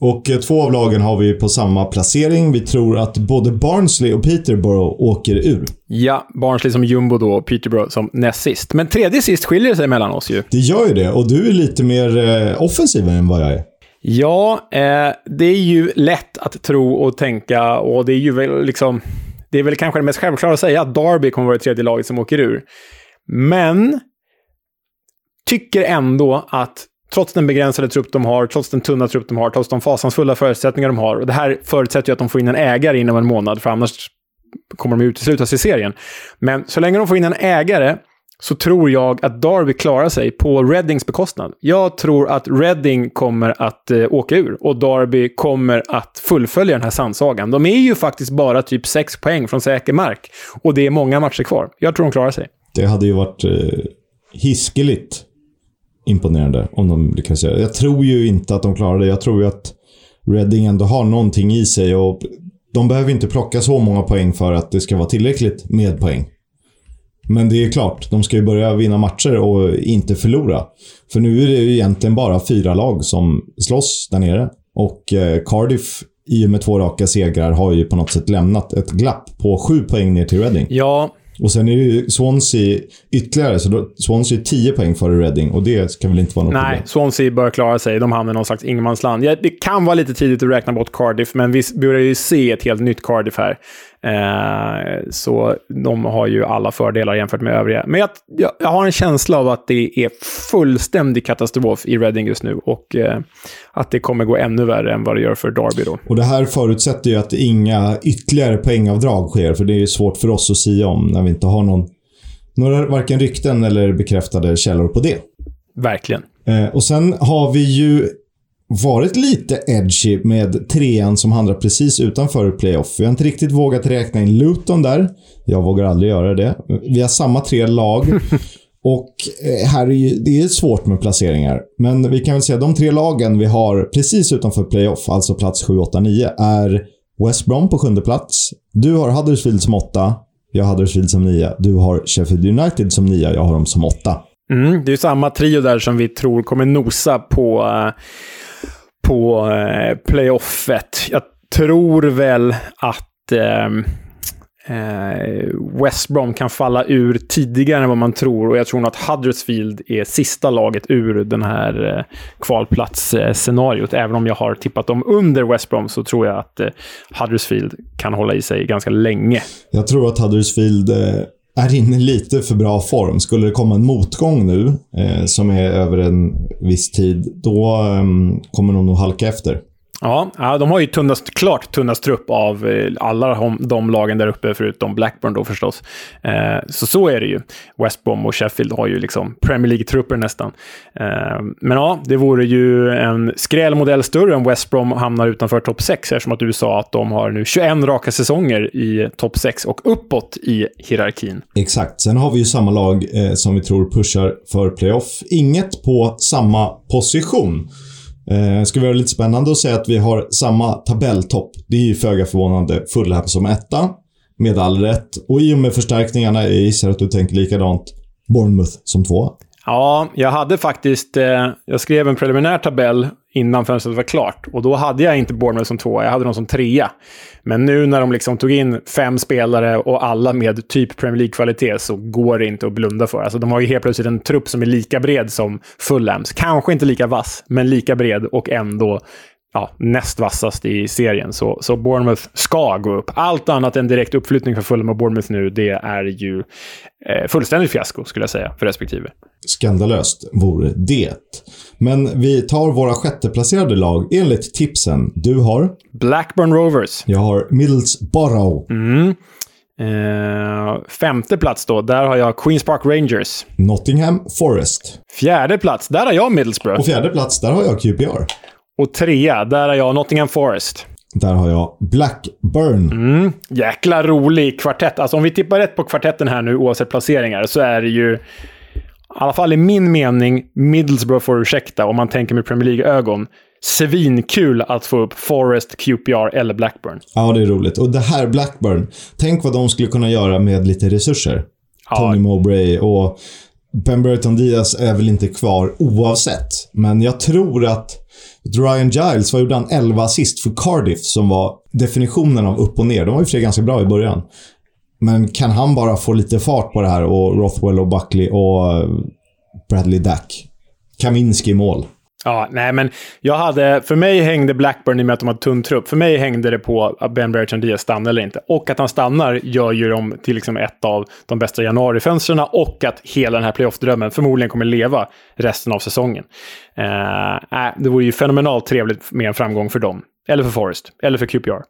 Och eh, två av lagen har vi på samma placering. Vi tror att både Barnsley och Peterborough åker ur. Ja, Barnsley som jumbo då och Peterborough som näst sist. Men tredje sist skiljer det sig mellan oss ju. Det gör ju det och du är lite mer eh, offensiv än vad jag är. Ja, eh, det är ju lätt att tro och tänka och det är ju väl liksom... Det är väl kanske det mest självklara att säga att Derby kommer vara det tredje laget som åker ur. Men tycker ändå att trots den begränsade trupp de har, trots den tunna trupp de har, trots de fasansfulla förutsättningar de har, och det här förutsätter ju att de får in en ägare inom en månad, för annars kommer de uteslutas i serien. Men så länge de får in en ägare så tror jag att Darby klarar sig på Reddings bekostnad. Jag tror att Redding kommer att eh, åka ur och Darby kommer att fullfölja den här sandsagan. De är ju faktiskt bara typ sex poäng från säker mark och det är många matcher kvar. Jag tror de klarar sig. Det hade ju varit eh, hiskeligt imponerande om de lyckas göra det. Jag tror ju inte att de klarar det. Jag tror ju att Reading ändå har någonting i sig och de behöver inte plocka så många poäng för att det ska vara tillräckligt med poäng. Men det är klart, de ska ju börja vinna matcher och inte förlora. För nu är det ju egentligen bara fyra lag som slåss där nere. Och eh, Cardiff, i och med två raka segrar, har ju på något sätt lämnat ett glapp på sju poäng ner till Reading. Ja, och sen är det ju Swansea ytterligare, så då, Swansea är 10 poäng före Reading och det ska väl inte vara något Nej, problem. Swansea bör klara sig. De hamnar i någon slags ingenmansland. Ja, det kan vara lite tidigt att räkna bort Cardiff, men vi börjar ju se ett helt nytt Cardiff här. Eh, så de har ju alla fördelar jämfört med övriga. Men jag, jag, jag har en känsla av att det är fullständig katastrof i Reading just nu och eh, att det kommer gå ännu värre än vad det gör för Derby då. Och det här förutsätter ju att inga ytterligare poängavdrag sker, för det är ju svårt för oss att sia om när vi inte har någon, några varken rykten eller bekräftade källor på det. Verkligen. Eh, och sen har vi ju varit lite edgy med trean som handlar precis utanför playoff. Vi har inte riktigt vågat räkna in Luton där. Jag vågar aldrig göra det. Vi har samma tre lag. <laughs> Och eh, här är ju, det är svårt med placeringar. Men vi kan väl säga att de tre lagen vi har precis utanför playoff, alltså plats 7, 8, 9, är West Brom på sjunde plats. Du har Huddersfield som åtta. Jag har Huddersfield som nia. Du har Sheffield United som nia. Jag har dem som åtta. Mm, det är samma trio där som vi tror kommer nosa på, eh, på eh, playoffet. Jag tror väl att eh, eh, West Brom kan falla ur tidigare än vad man tror och jag tror nog att Huddersfield är sista laget ur den här eh, kvalplatsscenariot. Även om jag har tippat dem under West Brom så tror jag att eh, Huddersfield kan hålla i sig ganska länge. Jag tror att Huddersfield eh, är inne i lite för bra form. Skulle det komma en motgång nu, eh, som är över en viss tid, då eh, kommer de nog halka efter. Ja, de har ju tunnast, klart tunnast trupp av eh, alla de, lagen där uppe, förutom Blackburn då förstås. Eh, så så är det ju. West Brom och Sheffield har ju liksom Premier League-trupper nästan. Eh, men ja, det vore ju en skrälmodell större om West Brom hamnar utanför topp 6, eftersom att du sa att de har nu 21 raka säsonger i topp 6 och uppåt i hierarkin. Exakt. Sen har vi ju samma lag som vi tror pushar för playoff. Inget på samma position. Eh, ska vi göra det lite spännande och säga att vi har samma tabelltopp. Det är ju föga förvånande. Fulham som etta. Med all rätt. Och i och med förstärkningarna, jag gissar att du tänker likadant, Bournemouth som tvåa. Ja, jag hade faktiskt... Eh, jag skrev en preliminär tabell innan fönstret var klart. Och då hade jag inte Bournemouth som tvåa, jag hade dem som trea. Men nu när de liksom tog in fem spelare och alla med typ Premier League-kvalitet så går det inte att blunda för. Alltså, de har ju helt plötsligt en trupp som är lika bred som Fulhams. Kanske inte lika vass, men lika bred och ändå ja, näst vassast i serien. Så, så Bournemouth ska gå upp. Allt annat än direkt uppflyttning för Fulham och Bournemouth nu, det är ju eh, fullständigt fiasko, skulle jag säga, för respektive. Skandalöst vore det. Men vi tar våra sjätteplacerade lag enligt tipsen. Du har? Blackburn Rovers. Jag har Middlesbrough. Mm. Eh, femte plats då, där har jag Queens Park Rangers. Nottingham Forest. Fjärde plats, där har jag Middlesbrough. Och fjärde plats, där har jag QPR. Och trea, där har jag Nottingham Forest. Där har jag Blackburn. Mm. Jäkla rolig kvartett. Alltså om vi tippar rätt på kvartetten här nu, oavsett placeringar, så är det ju... I alla fall i min mening, Middlesbrough får ursäkta om man tänker med Premier League-ögon. Svinkul att få upp Forest, QPR eller Blackburn. Ja, det är roligt. Och det här Blackburn, tänk vad de skulle kunna göra med lite resurser. Ja. Tony Mowbray och Ben Burton Diaz är väl inte kvar oavsett. Men jag tror att Ryan Giles, vad gjorde han? 11 assist för Cardiff som var definitionen av upp och ner. De var ju för sig ganska bra i början. Men kan han bara få lite fart på det här och Rothwell och Buckley och eh, Bradley Dack. Kaminski i mål. Ja, nej, men jag hade... För mig hängde Blackburn i och med att de har tunn trupp. För mig hängde det på att Ben Bertrand Diaz stannar eller inte. Och att han stannar gör ju dem till liksom ett av de bästa januarifönstren och att hela den här playoff-drömmen förmodligen kommer leva resten av säsongen. Eh, det vore ju fenomenalt trevligt med en framgång för dem. Eller för Forest. Eller för QPR.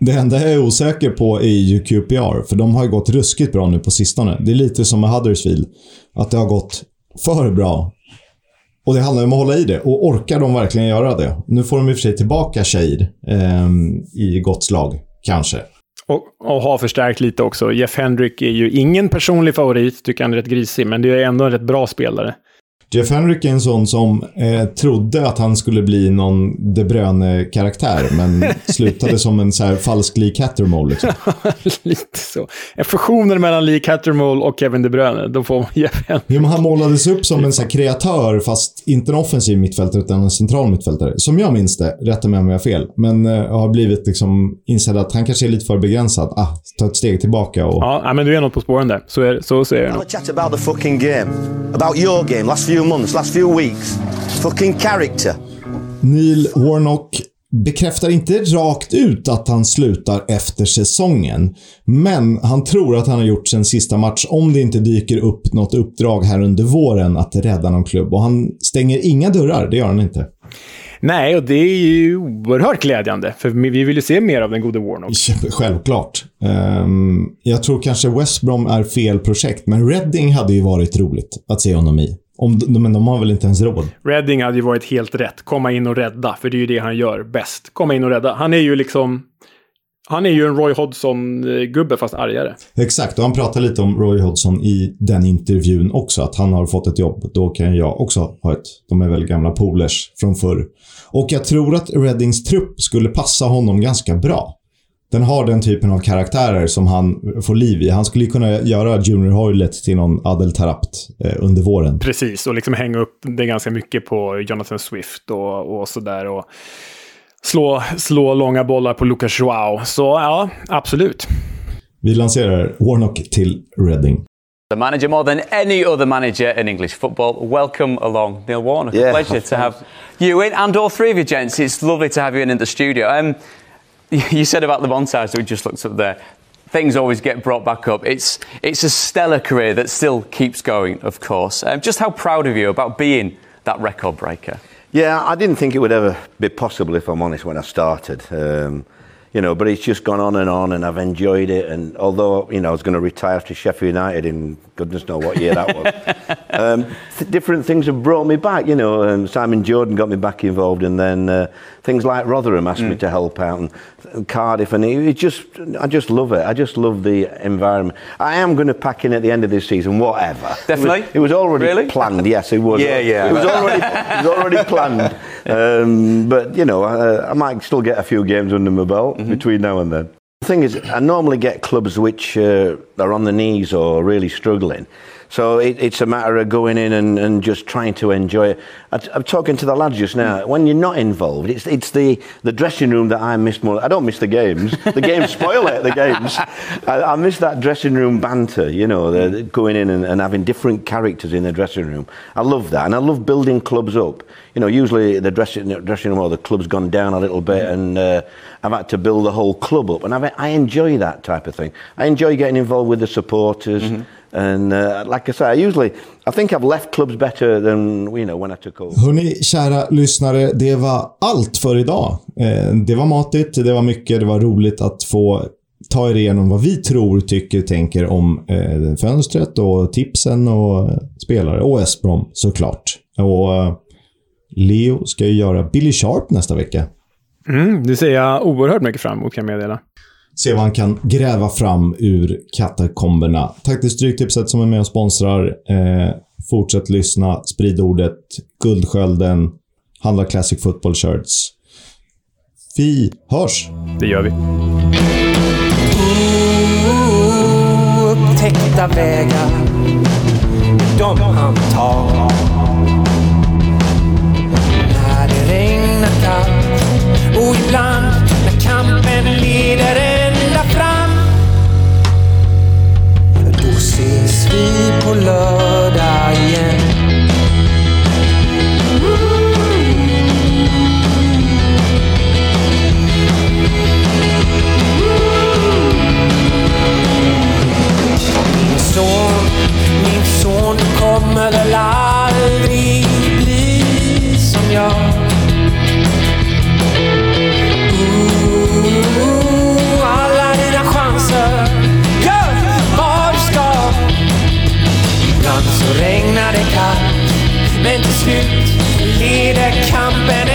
Det enda jag är osäker på är ju QPR, för de har ju gått ruskigt bra nu på sistone. Det är lite som med Huddersfield. Att det har gått för bra. Och det handlar om att hålla i det. Och orkar de verkligen göra det? Nu får de i och för sig tillbaka Shade eh, i gott slag, kanske. Och, och har förstärkt lite också. Jeff Hendrick är ju ingen personlig favorit, tycker han är rätt grisig, men det är ändå en rätt bra spelare. Jeff Henrik är en sån som eh, trodde att han skulle bli någon De Bruyne-karaktär, men <laughs> slutade som en så här falsk Lee Cattermole. Liksom. <laughs> Lite så. En fusionen mellan Lee Cattermole och Kevin De Bruyne. Då får man Jeff Henrik. Jo, men han målades upp som en så här kreatör, fast inte en offensiv mittfältare, utan en central mittfältare. Som jag minns det, rätta mig om jag har fel, men eh, har blivit liksom insedd att han kanske är lite för begränsad. Ah, ta ett steg tillbaka och... Ja, men du är något på spåren där. Så, är, så ser jag nog. Have a chat about the fucking game. About your game, last few months, last few weeks. Fucking character. Neil Warnock bekräftar inte rakt ut att han slutar efter säsongen. Men han tror att han har gjort sin sista match om det inte dyker upp något uppdrag här under våren att rädda någon klubb. Och han stänger inga dörrar, det gör han inte. Nej, och det är ju oerhört glädjande. För vi vill ju se mer av den gode Warnock. Självklart. Um, jag tror kanske West Brom är fel projekt, men Reading hade ju varit roligt att se honom i. Om, men de har väl inte ens råd? Reading hade ju varit helt rätt. Komma in och rädda, för det är ju det han gör bäst. Komma in och rädda. Han är ju liksom... Han är ju en Roy Hodgson-gubbe, fast argare. Exakt, och han pratar lite om Roy Hodgson i den intervjun också. Att han har fått ett jobb. Då kan jag också ha ett... De är väl gamla polers från förr. Och jag tror att Reddings trupp skulle passa honom ganska bra. Den har den typen av karaktärer som han får liv i. Han skulle ju kunna göra Junior Hoylett till någon Adel Tarapt eh, under våren. Precis, och liksom hänga upp det ganska mycket på Jonathan Swift och, och sådär. Och slå, slå långa bollar på Lucas Joao. Så ja, absolut. Vi lanserar Warnock till Reading. The manager more than any other manager in English football. Welcome along, Neil Warnock. Yeah, a pleasure to have you in, and all three of you gents. It's lovely to have you in, in the studio. Um, <laughs> you said about the montage that we just looked up there. Things always get brought back up. It's it's a stellar career that still keeps going, of course. Um, just how proud of you about being that record breaker? Yeah, I didn't think it would ever be possible, if I'm honest, when I started. Um, you know, but it's just gone on and on, and I've enjoyed it. And although you know I was going to retire to Sheffield United in goodness know what year that was, <laughs> um, th- different things have brought me back. You know, um, Simon Jordan got me back involved, and then uh, things like Rotherham asked me to help out, and, and Cardiff, and it, it just I just love it. I just love the environment. I am going to pack in at the end of this season, whatever. Definitely? it was, it was already Really? planned. Yes, it was. <laughs> Yeah, yeah. It was already it was already planned. <laughs> Um, but you know, I, I might still get a few games under my belt between now and then. The thing is, I normally get clubs which uh, are on the knees or really struggling. So it, it's a matter of going in and, and just trying to enjoy it. I, I'm talking to the lads just now. When you're not involved, it's it's the, the dressing room that I miss more. I don't miss the games. The games spoil it. The games. I, I miss that dressing room banter. You know, the, going in and, and having different characters in the dressing room. I love that, and I love building clubs up. You know, usually the dressing dressing room or the club's gone down a little bit, and uh, I've had to build the whole club up, and I've, I enjoy that type of thing. I enjoy getting involved with the supporters. And uh, like I say, I usually, I think I've left clubs better than you know when I took over. Hörni, kära lyssnare, det var allt för idag. Eh, det var matigt, det var mycket, det var roligt att få ta er igenom vad vi tror, tycker, tänker om eh, fönstret och tipsen och spelare. Och Esbrom såklart. Och eh, Leo ska ju göra Billy Sharp nästa vecka. Mm, det ser jag oerhört mycket fram emot, kan jag meddela. Se vad han kan gräva fram ur katakomberna. Tack till Stryktipset som är med och sponsrar. Eh, fortsätt lyssna, sprid ordet. Guldskölden, handla Classic Football Shirts. Vi hörs! Det gör vi. Upptäckta vägar, de han tar. Ses vi så regnar det kallt. Men till slut leder kampen